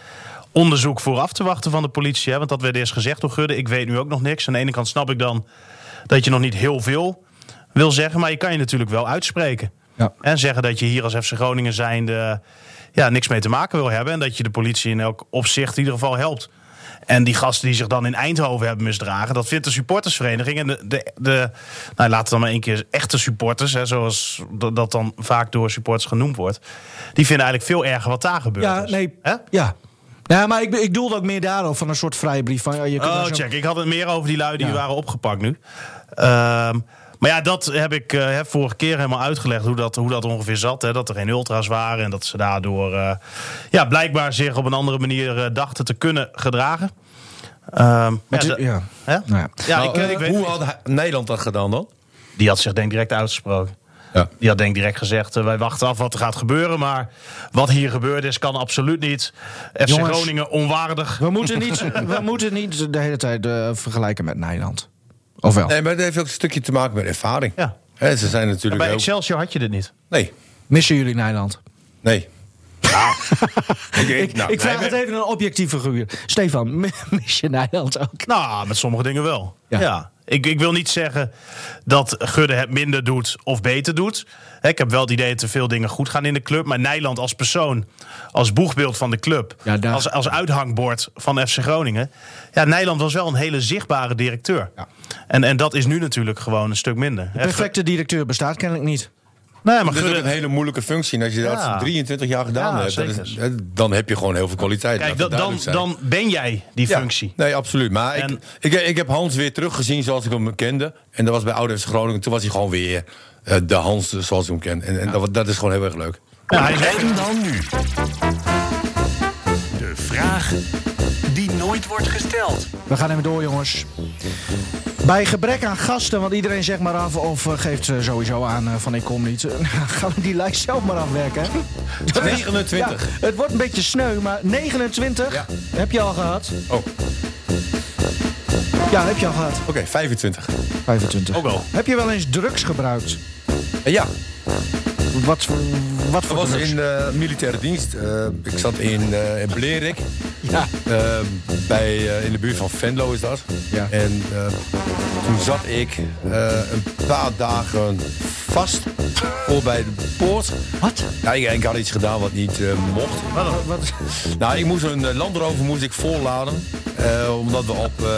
onderzoek voor af te wachten van de politie. Hè? Want dat werd eerst gezegd door Gudde. Ik weet nu ook nog niks. Aan de ene kant snap ik dan dat je nog niet heel veel wil zeggen. Maar je kan je natuurlijk wel uitspreken. Ja. En zeggen dat je hier als FC Groningen zijnde ja, niks mee te maken wil hebben. En dat je de politie in elk opzicht in ieder geval helpt. En die gasten die zich dan in Eindhoven hebben misdragen, dat vindt de supportersvereniging. En de, de, de nou, laten we dan maar één keer echte supporters, hè, zoals dat dan vaak door supporters genoemd wordt. Die vinden eigenlijk veel erger wat daar gebeurt. Ja, is. nee. Hè? Ja. Nou, maar ik, ik doelde ook meer daarop van een soort vrijbrief van, ja, je kunt Oh, check. Ik had het meer over die lui die Ja. waren opgepakt nu. Ehm, maar ja, dat heb ik eh, heb vorige keer helemaal uitgelegd hoe dat, hoe dat ongeveer zat. Hè? Dat er geen ultra's waren en dat ze daardoor eh, ja, blijkbaar zich op een andere manier eh, dachten te kunnen gedragen. Ehm, ja, die- da- ja. Hè? Nou ja. Ja, Nou, ik, ik weet hoe had Nederland dat gedaan dan? Die had zich denk ik direct uitgesproken. Ja. Die had denk ik direct gezegd, wij wachten af wat er gaat gebeuren. Maar wat hier gebeurd is, kan absoluut niet. FC Jongens. Groningen onwaardig. We moeten niet, we moeten niet de hele tijd eh, vergelijken met Nederland. Of wel? Nee, maar het heeft ook een stukje te maken met ervaring. Ja. Hè, ze zijn natuurlijk bij. Excelsior had je dit niet. Nee, Missen jullie Nederland? nee. ik, Ik, nou, ik vraag nee, het even een objectieve figuur. Stefan, mi- mis je Nederland ook? Nou, met sommige dingen wel. Ja. Ja. Ik, ik wil niet zeggen dat Gudde het minder doet of beter doet. Ik heb wel het idee dat er veel dingen goed gaan in de club. Maar Nijland als persoon, als boegbeeld van de club... Ja, daar- als, als uithangbord van FC Groningen... Ja, Nijland was wel een hele zichtbare directeur. En, en dat is nu natuurlijk gewoon een stuk minder. Hè, Perfecte directeur bestaat kennelijk niet. Nee, maar Dat is een hele moeilijke functie. En als je Ja. dat 23 jaar gedaan Ja, hebt, is- dan heb je gewoon heel veel kwaliteit. kijk, dan, dan, ben jij die Ja, functie. Nee, absoluut. Maar En- ik, ik, ik heb Hans weer teruggezien zoals ik hem kende. En dat was bij Oude FC Groningen. Toen was hij gewoon weer eh, de Hans zoals ik hem ken. En, en dat, dat is gewoon heel erg leuk. Ja, hij is En dan nu. De vraag die nooit wordt gesteld. We gaan even door, jongens. Bij gebrek aan gasten, want iedereen zegt maar af of eh, geeft eh, sowieso aan eh, van ik kom niet. gaan we die lijst zelf maar afwerken. hè? Dat is- 29. Ja, het wordt een beetje sneu, maar 29 Ja. heb je al gehad. Oh, oké, Ja, heb je al gehad. 25. 25. Ook al. Heb je wel eens drugs gebruikt? En ja, Wat, voor- wat dat voor was drugs? in de militaire dienst. Eh, ik zat in eh Blerik. Ja. Eh, bij, eh, in de buurt van Venlo is dat. Ja. En eh, toen zat ik eh, een paar dagen vast voor bij de poort. Wat? Ja, ik, ik had iets gedaan wat niet eh, mocht. Wat, wat? Nou, ik moest een eh, landrover moest ik volladen. Eh, omdat we op eh,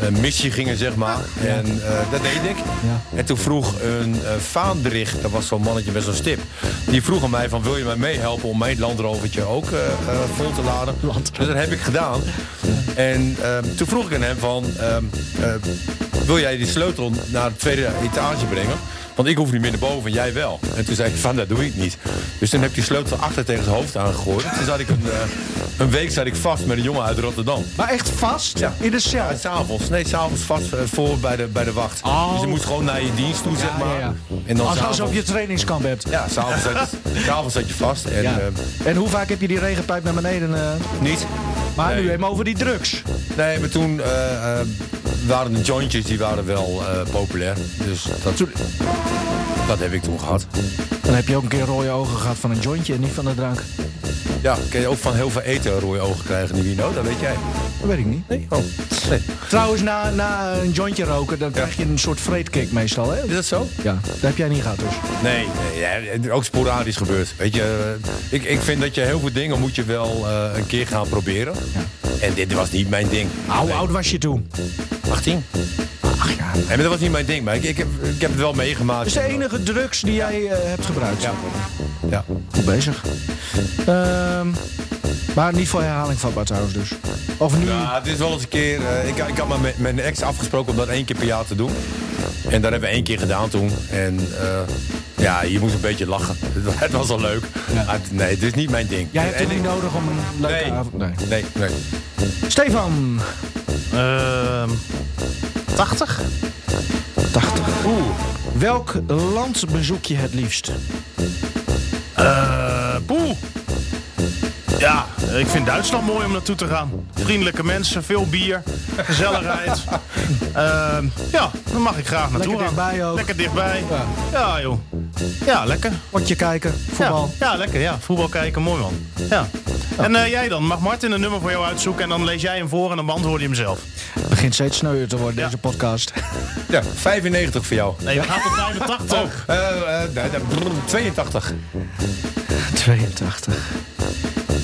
een missie gingen, zeg maar. En eh, dat deed ik. Ja. En toen vroeg een vaandricht, dat was zo'n mannetje met zo'n stip. Die vroeg aan mij van, wil je mij meehelpen om mijn landrovertje ook vol te laden? Dus dat heb ik gedaan. En ehm, toen vroeg ik aan hem van, ehm, eh, wil jij die sleutel naar de tweede etage brengen? Want ik hoef niet meer naar boven en jij wel. En toen zei ik van, dat doe ik niet. Dus toen heb ik die sleutel achter tegen zijn hoofd aangegooid. Toen zat ik een, eh, een week zat ik vast met een jongen uit Rotterdam. Maar echt vast? Ja. In de cel? Ja, s'avonds. Nee, s'avonds vast eh, voor bij de, bij de wacht. Oh. Dus je moest gewoon naar je dienst toe, zeg maar. Ja, En dan Als, s'avonds- alsof je trainingskamp hebt. Ja, s'avonds zat, je- s'avonds zat je vast. En eh, En hoe vaak heb je die regenpijp naar beneden? niet. Maar Nee. nu even over die drugs. Nee, maar toen eh, eh, waren de jointjes die waren wel eh, populair. Dus dat, dat heb ik toen gehad. Dan heb je ook een keer rode ogen gehad van een jointje en niet van de drank. Ja, kun je ook van heel veel eten rode ogen krijgen, Nivino? Dat weet jij. Dat weet ik niet. Nee? Oh. Nee. Trouwens, na, na een jointje roken, dan krijg je een soort vreedkick meestal. Hè? Is dat zo? Ja, dat heb jij niet gehad dus. Nee, nee ja, ook sporadisch gebeurd. Weet je, eh, ik, ik vind dat je heel veel dingen moet je wel eh, een keer gaan proberen. En dit was niet mijn ding. Hoe oud was je toen? 18. Ach ja. Nee, maar dat was niet mijn ding. Maar ik, ik, heb, ik heb het wel meegemaakt. Dat is de enige drugs die jij eh, hebt gebruikt. Ja. Ja. Goed bezig. Ehm, maar niet voor herhaling vatbaar trouwens dus. Of nu... Ja, het is wel eens een keer. eh, ik, ik had maar met mijn ex afgesproken om dat één keer per jaar te doen. En dat hebben we één keer gedaan toen. En eh, ja, je moest een beetje lachen. Het was al leuk. Maar het- nee, dit is niet mijn ding. Jij hebt En het niet ik- nodig om een leuke Nee. avond... Nee. Nee, nee. Stefan, Ehm 80? 80. Oeh. Welk land bezoek je het liefst? Eh, poeh. Ja, ik vind Duitsland mooi om naartoe te gaan. Vriendelijke mensen, veel bier, gezelligheid. Ehm, ja, daar mag ik graag naartoe Lekker gaan. dichtbij ook. Lekker dichtbij. Ja, joh. Ja, lekker. Potje kijken, voetbal. Ja, ja, lekker. Ja, voetbal kijken, mooi man. Ja. En eh, jij dan? Mag Martin een nummer voor jou uitzoeken en dan lees jij hem voor en dan beantwoord je hem zelf. Het begint steeds sneuier te worden, Ja. deze podcast. Ja, 95 voor jou. Nee, we gaan tot 85. Eh, eh, nee, nee, brrr, 82. 82.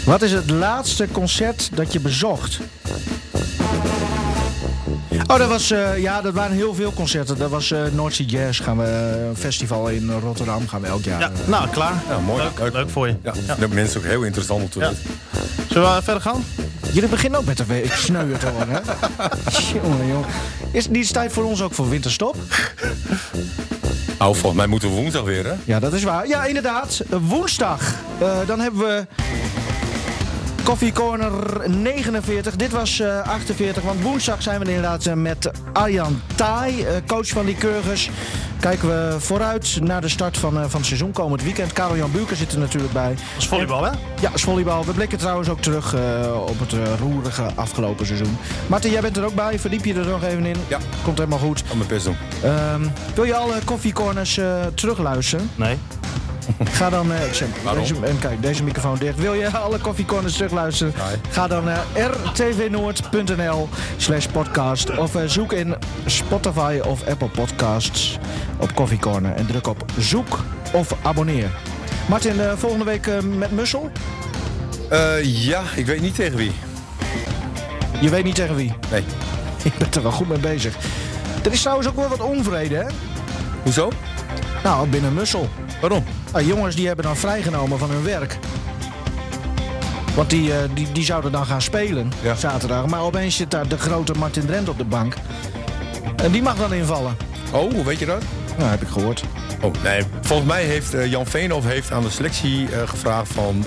Wat is het laatste concert dat je bezocht? Oh, dat was, eh, ja, dat waren heel veel concerten. Dat was eh North Sea Jazz, gaan we, een festival in Rotterdam, gaan we elk jaar. Ja, eh, nou, klaar. Ja, mooi. Leuk, leuk voor je. Ja, Ja. dat mensen ook heel interessant om te Ja. weten. Zullen we verder gaan? Jullie beginnen ook met de week sneuier te worden, hè? jongen, jongen. Is het niet tijd voor ons ook voor winterstop? Nou, volgens mij moeten we woensdag weer, hè? Ja, dat is waar. Ja, inderdaad. Woensdag. Eh, dan hebben we Coffee Corner 49. Dit was eh, 48, want woensdag zijn we inderdaad eh, met Arjan Taai, eh, coach van die Kurgers. Kijken we vooruit naar de start van, eh, van het seizoen komend weekend. Karel-Jan Buurken zit er natuurlijk bij. Dat is volleybal, hè? Ja, is volleybal. We blikken trouwens ook terug eh, op het eh, roerige afgelopen seizoen. Martin, jij bent er ook bij. Verdiep je er nog even in. Ja. Komt helemaal goed. Om mijn best doen. Ehm, wil je alle koffiecorners eh terugluisteren? Nee. Ga dan, eh, ik zeg, Waarom? deze, en kijk, deze microfoon dicht. Wil je alle koffiecorners terugluisteren? Ga dan naar rtvnoord.nl slash podcast. Of eh, zoek in Spotify of Apple Podcasts op Coffee Corner. En druk op zoek of abonneer. Martin, eh, volgende week eh, met Mussel. Eh, ja, ik weet niet tegen wie. Je weet niet tegen wie. Nee. Je bent er wel goed mee bezig. Er is trouwens ook wel wat onvrede, hè? Hoezo? Nou, binnen Mussel. Waarom? Nou, jongens die hebben dan vrijgenomen van hun werk. Want die, eh, die, die zouden dan gaan spelen Ja. zaterdag. Maar opeens zit daar de grote Martin Drent op de bank. En die mag dan invallen. Oh, hoe weet je dat? Nou, heb ik gehoord. Oh, nee. Volgens mij heeft eh, Jan Veenhoff heeft aan de selectie eh, gevraagd van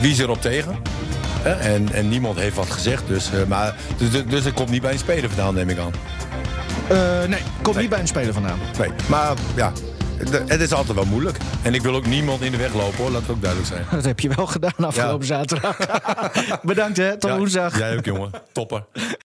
wie is erop tegen. En, en niemand heeft wat gezegd. Dus, maar, dus, dus, dus komt niet bij een speler vandaan, neem ik aan. Nee, komt niet bij een speler vandaan. Nee. Maar ja, het is altijd wel moeilijk. En ik wil ook niemand in de weg lopen hoor, laat het ook duidelijk zijn. Dat heb je wel gedaan afgelopen zaterdag. Bedankt hè, tot Ja, woensdag. Jij ook jongen. Topper.